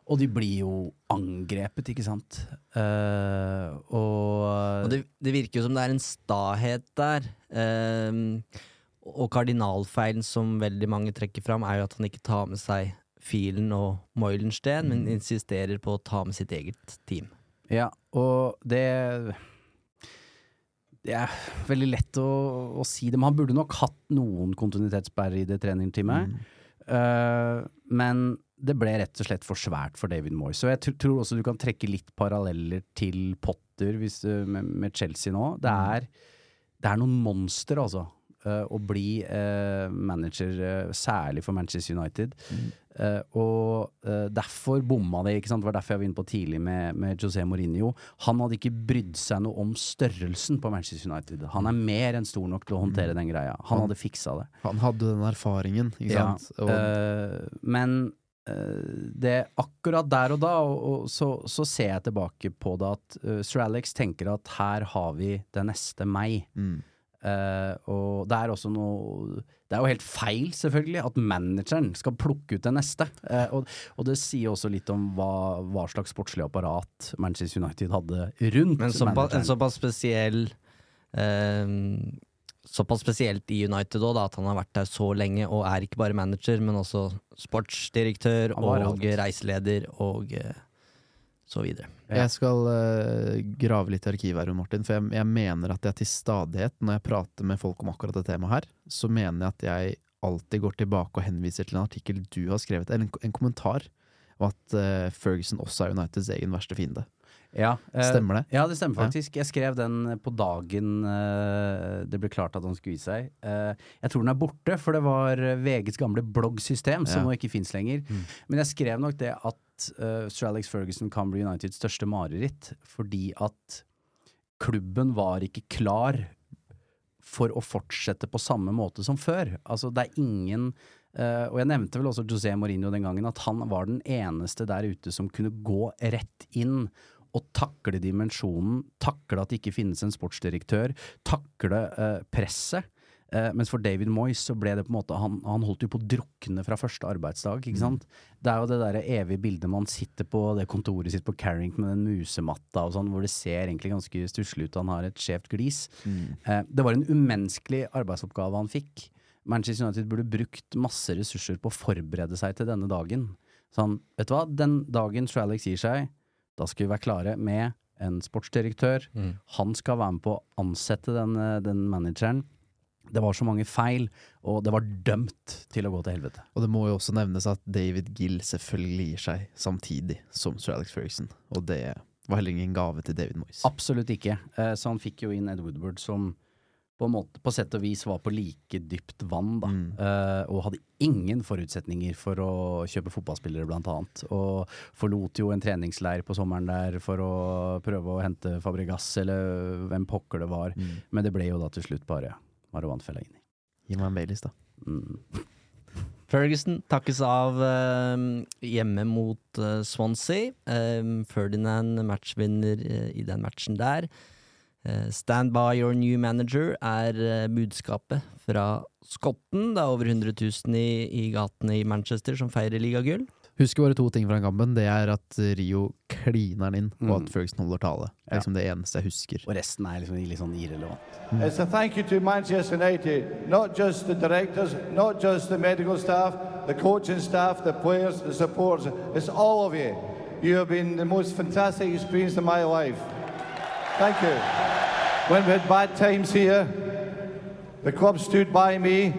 Og de blir jo angrepet, ikke sant. Uh, og, Og det, det virker jo som det er en stahet der. Uh, og kardinalfeilen som veldig mange trekker fram, er jo at han ikke tar med seg Filen og Moilensten, men insisterer på å ta med sitt eget team. Ja, og det Det er veldig lett å, å si det, men han burde nok hatt noen kontinuitetsbærere i det treningsteamet. Eh, men det ble rett og slett for svært for David Moyes. Så jeg tror også du kan trekke litt paralleller til Potter hvis, med, med Chelsea nå. Det er, det er noen monster, altså. eh, å bli eh, manager, eh, særlig for Manchester United. Eh, og uh, derfor bomma det. ikke sant? Det var derfor jeg var inne på tidlig med, med José Mourinho. Han hadde ikke brydd seg noe om størrelsen på Manchester United. Han er mer enn stor nok til å håndtere den greia. Han hadde fiksa det. Han hadde den erfaringen, ikke Ja, sant? Og, uh, men det akkurat der og da, og, og så, så ser jeg tilbake på det at uh, Sir Alex tenker at her har vi det neste meg. mm. Uh, og det er også noe Det er jo helt feil, selvfølgelig, at manageren skal plukke ut det neste. Uh, og, og det sier også litt om hva, hva slags sportslig apparat Manchester United hadde rundt Men såpass, en såpass spesiell eh, Såpass spesielt i United òg, at han har vært der så lenge og er ikke bare manager, men også sportsdirektør og reiseleder og eh, så videre. Jeg skal uh, grave litt i arkivet her, Martin, for jeg, jeg mener at jeg til stadighet, når jeg prater med folk om akkurat det temaet her, så mener jeg at jeg alltid går tilbake og henviser til en artikkel du har skrevet, eller en, en kommentar, om at uh, Ferguson også er Uniteds egen verste fiende. Ja, eh, Stemmer det? Ja, det stemmer faktisk. Jeg skrev den på dagen eh, det ble klart at han skulle gi seg. Eh, jeg tror den er borte, for det var VGs gamle bloggsystem som Ja. nå ikke fins lenger. Men jeg skrev nok det at uh, Sir Alex Ferguson kan bli Uniteds største mareritt, fordi at klubben var ikke klar for å fortsette på samme måte som før. Altså, det er ingen Uh, Og jeg nevnte vel også José Mourinho den gangen, at han var den eneste der ute som kunne gå rett inn og takle dimensjonen, takle at det ikke finnes en sportsdirektør, takle eh, presset. Eh, mens for David Moyes så ble det på en måte Han, han holdt jo på å drukne fra første arbeidsdag, ikke sant. Det er jo det derre evige bildet man sitter på det kontoret sitt på Carrington med den musematta og sånn, hvor det ser egentlig ganske stusslig ut, han har et skjevt glis. Eh, det var en umenneskelig arbeidsoppgave han fikk. Manchester United burde brukt masse ressurser på å forberede seg til denne dagen. Sånn, vet du hva, den dagen Sir Alex gir seg, da skal vi være klare med en sportsdirektør. Han skal være med på å ansette den, eh, den manageren. Det var så mange feil, og det var dømt til å gå til helvete. Og det må jo også nevnes at David Gill selvfølgelig gir seg samtidig som Sir Alex Ferguson, og det var heller ingen gave til David Moyes. Absolutt ikke. Eh, Så han fikk jo inn Ed Woodward som på, en måte, på sett og vis var på like dypt vann, da. Eh, og hadde ingen forutsetninger for å kjøpe fotballspillere, blant annet. Og forlot jo en treningsleir på sommeren der for å prøve å hente Fabregas, eller hvem pokker det var. Men det ble jo da til slutt bare Marwan Fellaini. Gi meg en Baileys, da. Mm. (laughs) Ferguson takkes av eh, hjemme mot eh, Swansea. Eh, Ferdinand matchvinner eh, i den matchen der. Eh, stand by your new manager er eh, budskapet fra skotten. Det er over 100 000 i, i gatene i Manchester som feirer ligagull. Husker bare to ting fra den kampen. Det er at Rio kliner den inn, og Mm. at Ferguson holder tale. Det er liksom det eneste jeg husker. Og resten er liksom litt sånn irrelevant. It's a thank you to Manchester United, not just the directors, not just the medical staff, the coaching staff, the players, the supporters. It's all of you. You have been the most fantastic experience of my life. Thank you. When we had bad times here, the club stood by me.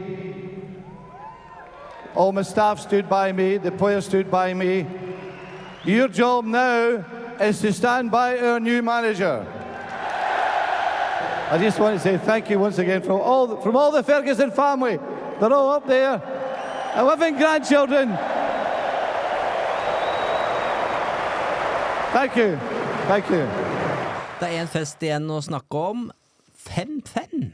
All my staff stood by me. The players stood by me. Your job now is to stand by our new manager. I just want to say thank you once again from all the, from all the Ferguson family. They're all up there. 11 grandchildren. Thank you. Thank you. Det er én fest igjen å snakke om. 5-5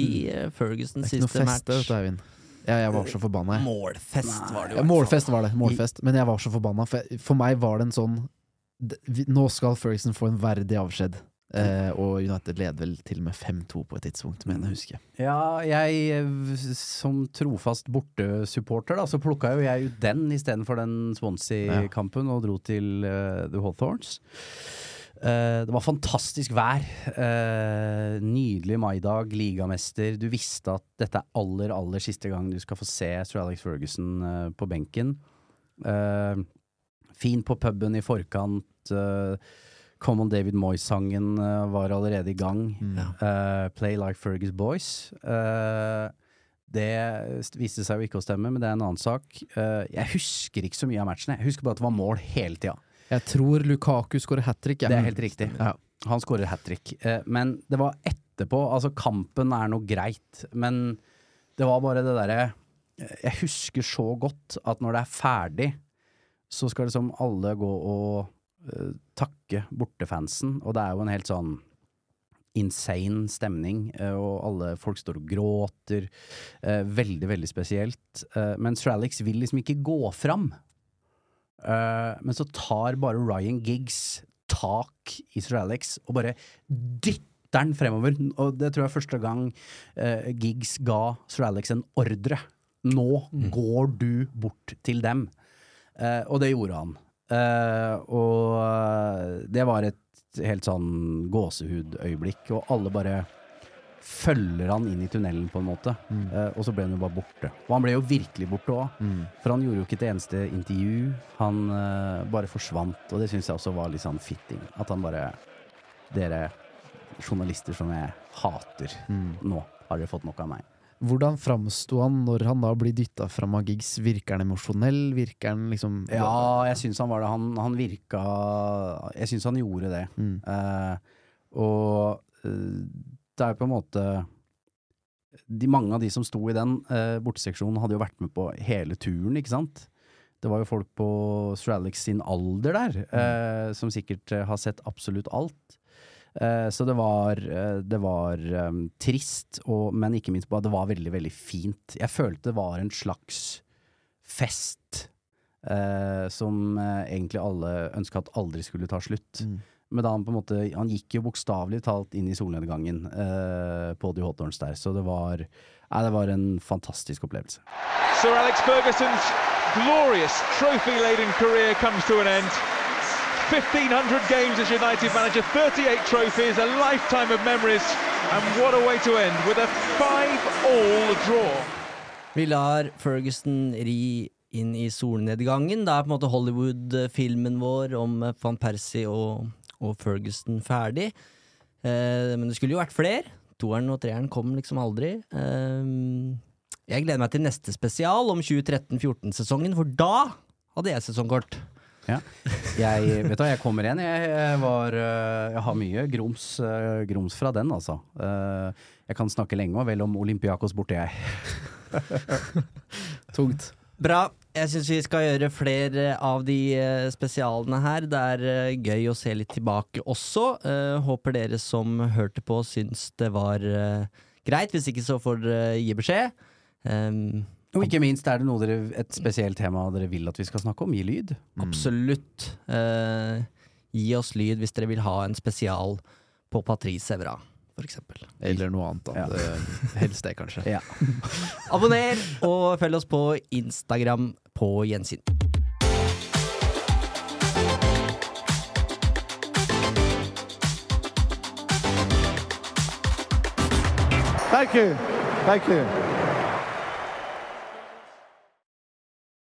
i eh, Fergusons Det er ikke noe siste fest, match. du, Eivind. Ja, jeg var så forbanna. Målfest var det jo. Ja, målfest var det, målfest. Men jeg var så forbanna. For, for meg var det en sånn Nå skal Ferguson få en verdig avskjed. Eh, og United leder vel til og med 5-2 på et tidspunkt, mener jeg å huske. Ja, jeg eh, som trofast bortesupporter, da, så plukka jo jeg ut den istedenfor den Swansea-kampen og dro til uh, The Hawthorns. Eh, det var fantastisk vær. Eh, nydelig maidag, ligamester. Du visste at dette er aller, aller siste gang du skal få se Sir Alex Ferguson eh, på benken. Fin på puben i forkant. Come on David Moyes-sangen var allerede i gang. Ja. Play Like Fergus Boys. Det viste seg jo ikke å stemme, men det er en annen sak. Jeg husker ikke så mye av matchen. Jeg husker bare at det var mål hele tida. Jeg tror Lukaku skårer hat trick. Det er helt riktig. Han skårer hat trick. Eh, men det var etterpå. Altså, kampen er noe greit, men det var bare det derre eh, Jeg husker så godt at når det er ferdig, så skal liksom alle gå og uh, takke bortefansen, og det er jo en helt sånn insane stemning, og alle folk står og gråter. veldig, veldig spesielt. Men Stralix vil liksom ikke gå fram. Eh, men så tar bare Ryan Giggs tak i Sir Alex og bare dytter han fremover. Og det tror jeg er første gang uh, Giggs ga Sir Alex en ordre. Nå går du bort til dem. Uh, og det gjorde han. Og det var et helt sånn gåsehudøyeblikk, og alle bare følger han inn i tunnelen, på en måte. Eh, og så ble han jo bare borte. Og han ble jo virkelig borte òg. For han gjorde jo ikke et eneste intervju. Han uh, bare forsvant, og det syns jeg også var litt sånn fitting. At han bare Dere journalister som jeg hater nå, har dere fått nok av meg. Hvordan framsto han når han da blir dytta fram av gigs? Virker han emosjonell? Virker han liksom Ja, jeg syns han var det. Han, han virka Jeg syns han gjorde det. Uh, og det er på en måte de, Mange av de som sto i den eh, borteseksjonen, hadde jo vært med på hele turen, ikke sant? Det var jo folk på Sir Alex sin alder der, eh, som sikkert eh, har sett absolutt alt. Eh, så det var, eh, det var um, trist, og, men ikke minst bare det var veldig, veldig fint. Jeg følte det var en slags fest eh, som eh, egentlig alle ønska at aldri skulle ta slutt. Men da han på en måte Han gikk jo bokstavelig talt inn i solnedgangen eh, på The Hawthorns der, så det var Nei, det var en fantastisk opplevelse. Sir Alex Ferguson's glorious trophy-laden career comes to an end. 1,500 games as United manager, 38 trophies, a lifetime of memories, and what a way to end with a five-all draw. Vi lar Ferguson ri inn i solnedgangen. Det er på en måte Hollywood-filmen vår om van Persie og, og Ferguson ferdig. Eh, men det skulle jo vært flere. Toeren og treeren kom liksom aldri. Eh, jeg gleder meg til neste spesial om 2013-14-sesongen, for da hadde jeg sesongkort. Ja. Jeg, vet du jeg kommer igjen. Jeg, var, øh, jeg har mye grums, øh, grums fra den, altså. Eh, Jeg kan snakke lenge og vel om Olympiakos borte, jeg. (laughs) Tungt. Bra. Jeg syns vi skal gjøre flere av de eh, spesialene her. Det er eh, gøy å se litt tilbake også. Eh, håper dere som hørte på, syns det var greit. Hvis ikke, så får dere gi beskjed. Um, Og ikke minst, er det noe dere, et spesielt tema dere vil at vi skal snakke om? Gi lyd. Absolutt. Eh, gi oss lyd hvis dere vil ha en spesial på Patrice Evra, for eksempel. Eller noe annet. Da. Det- Helst det, kanskje. (laughs) Ja. Abonner, og følg oss på Instagram på gjensyn. Thank you. Thank you.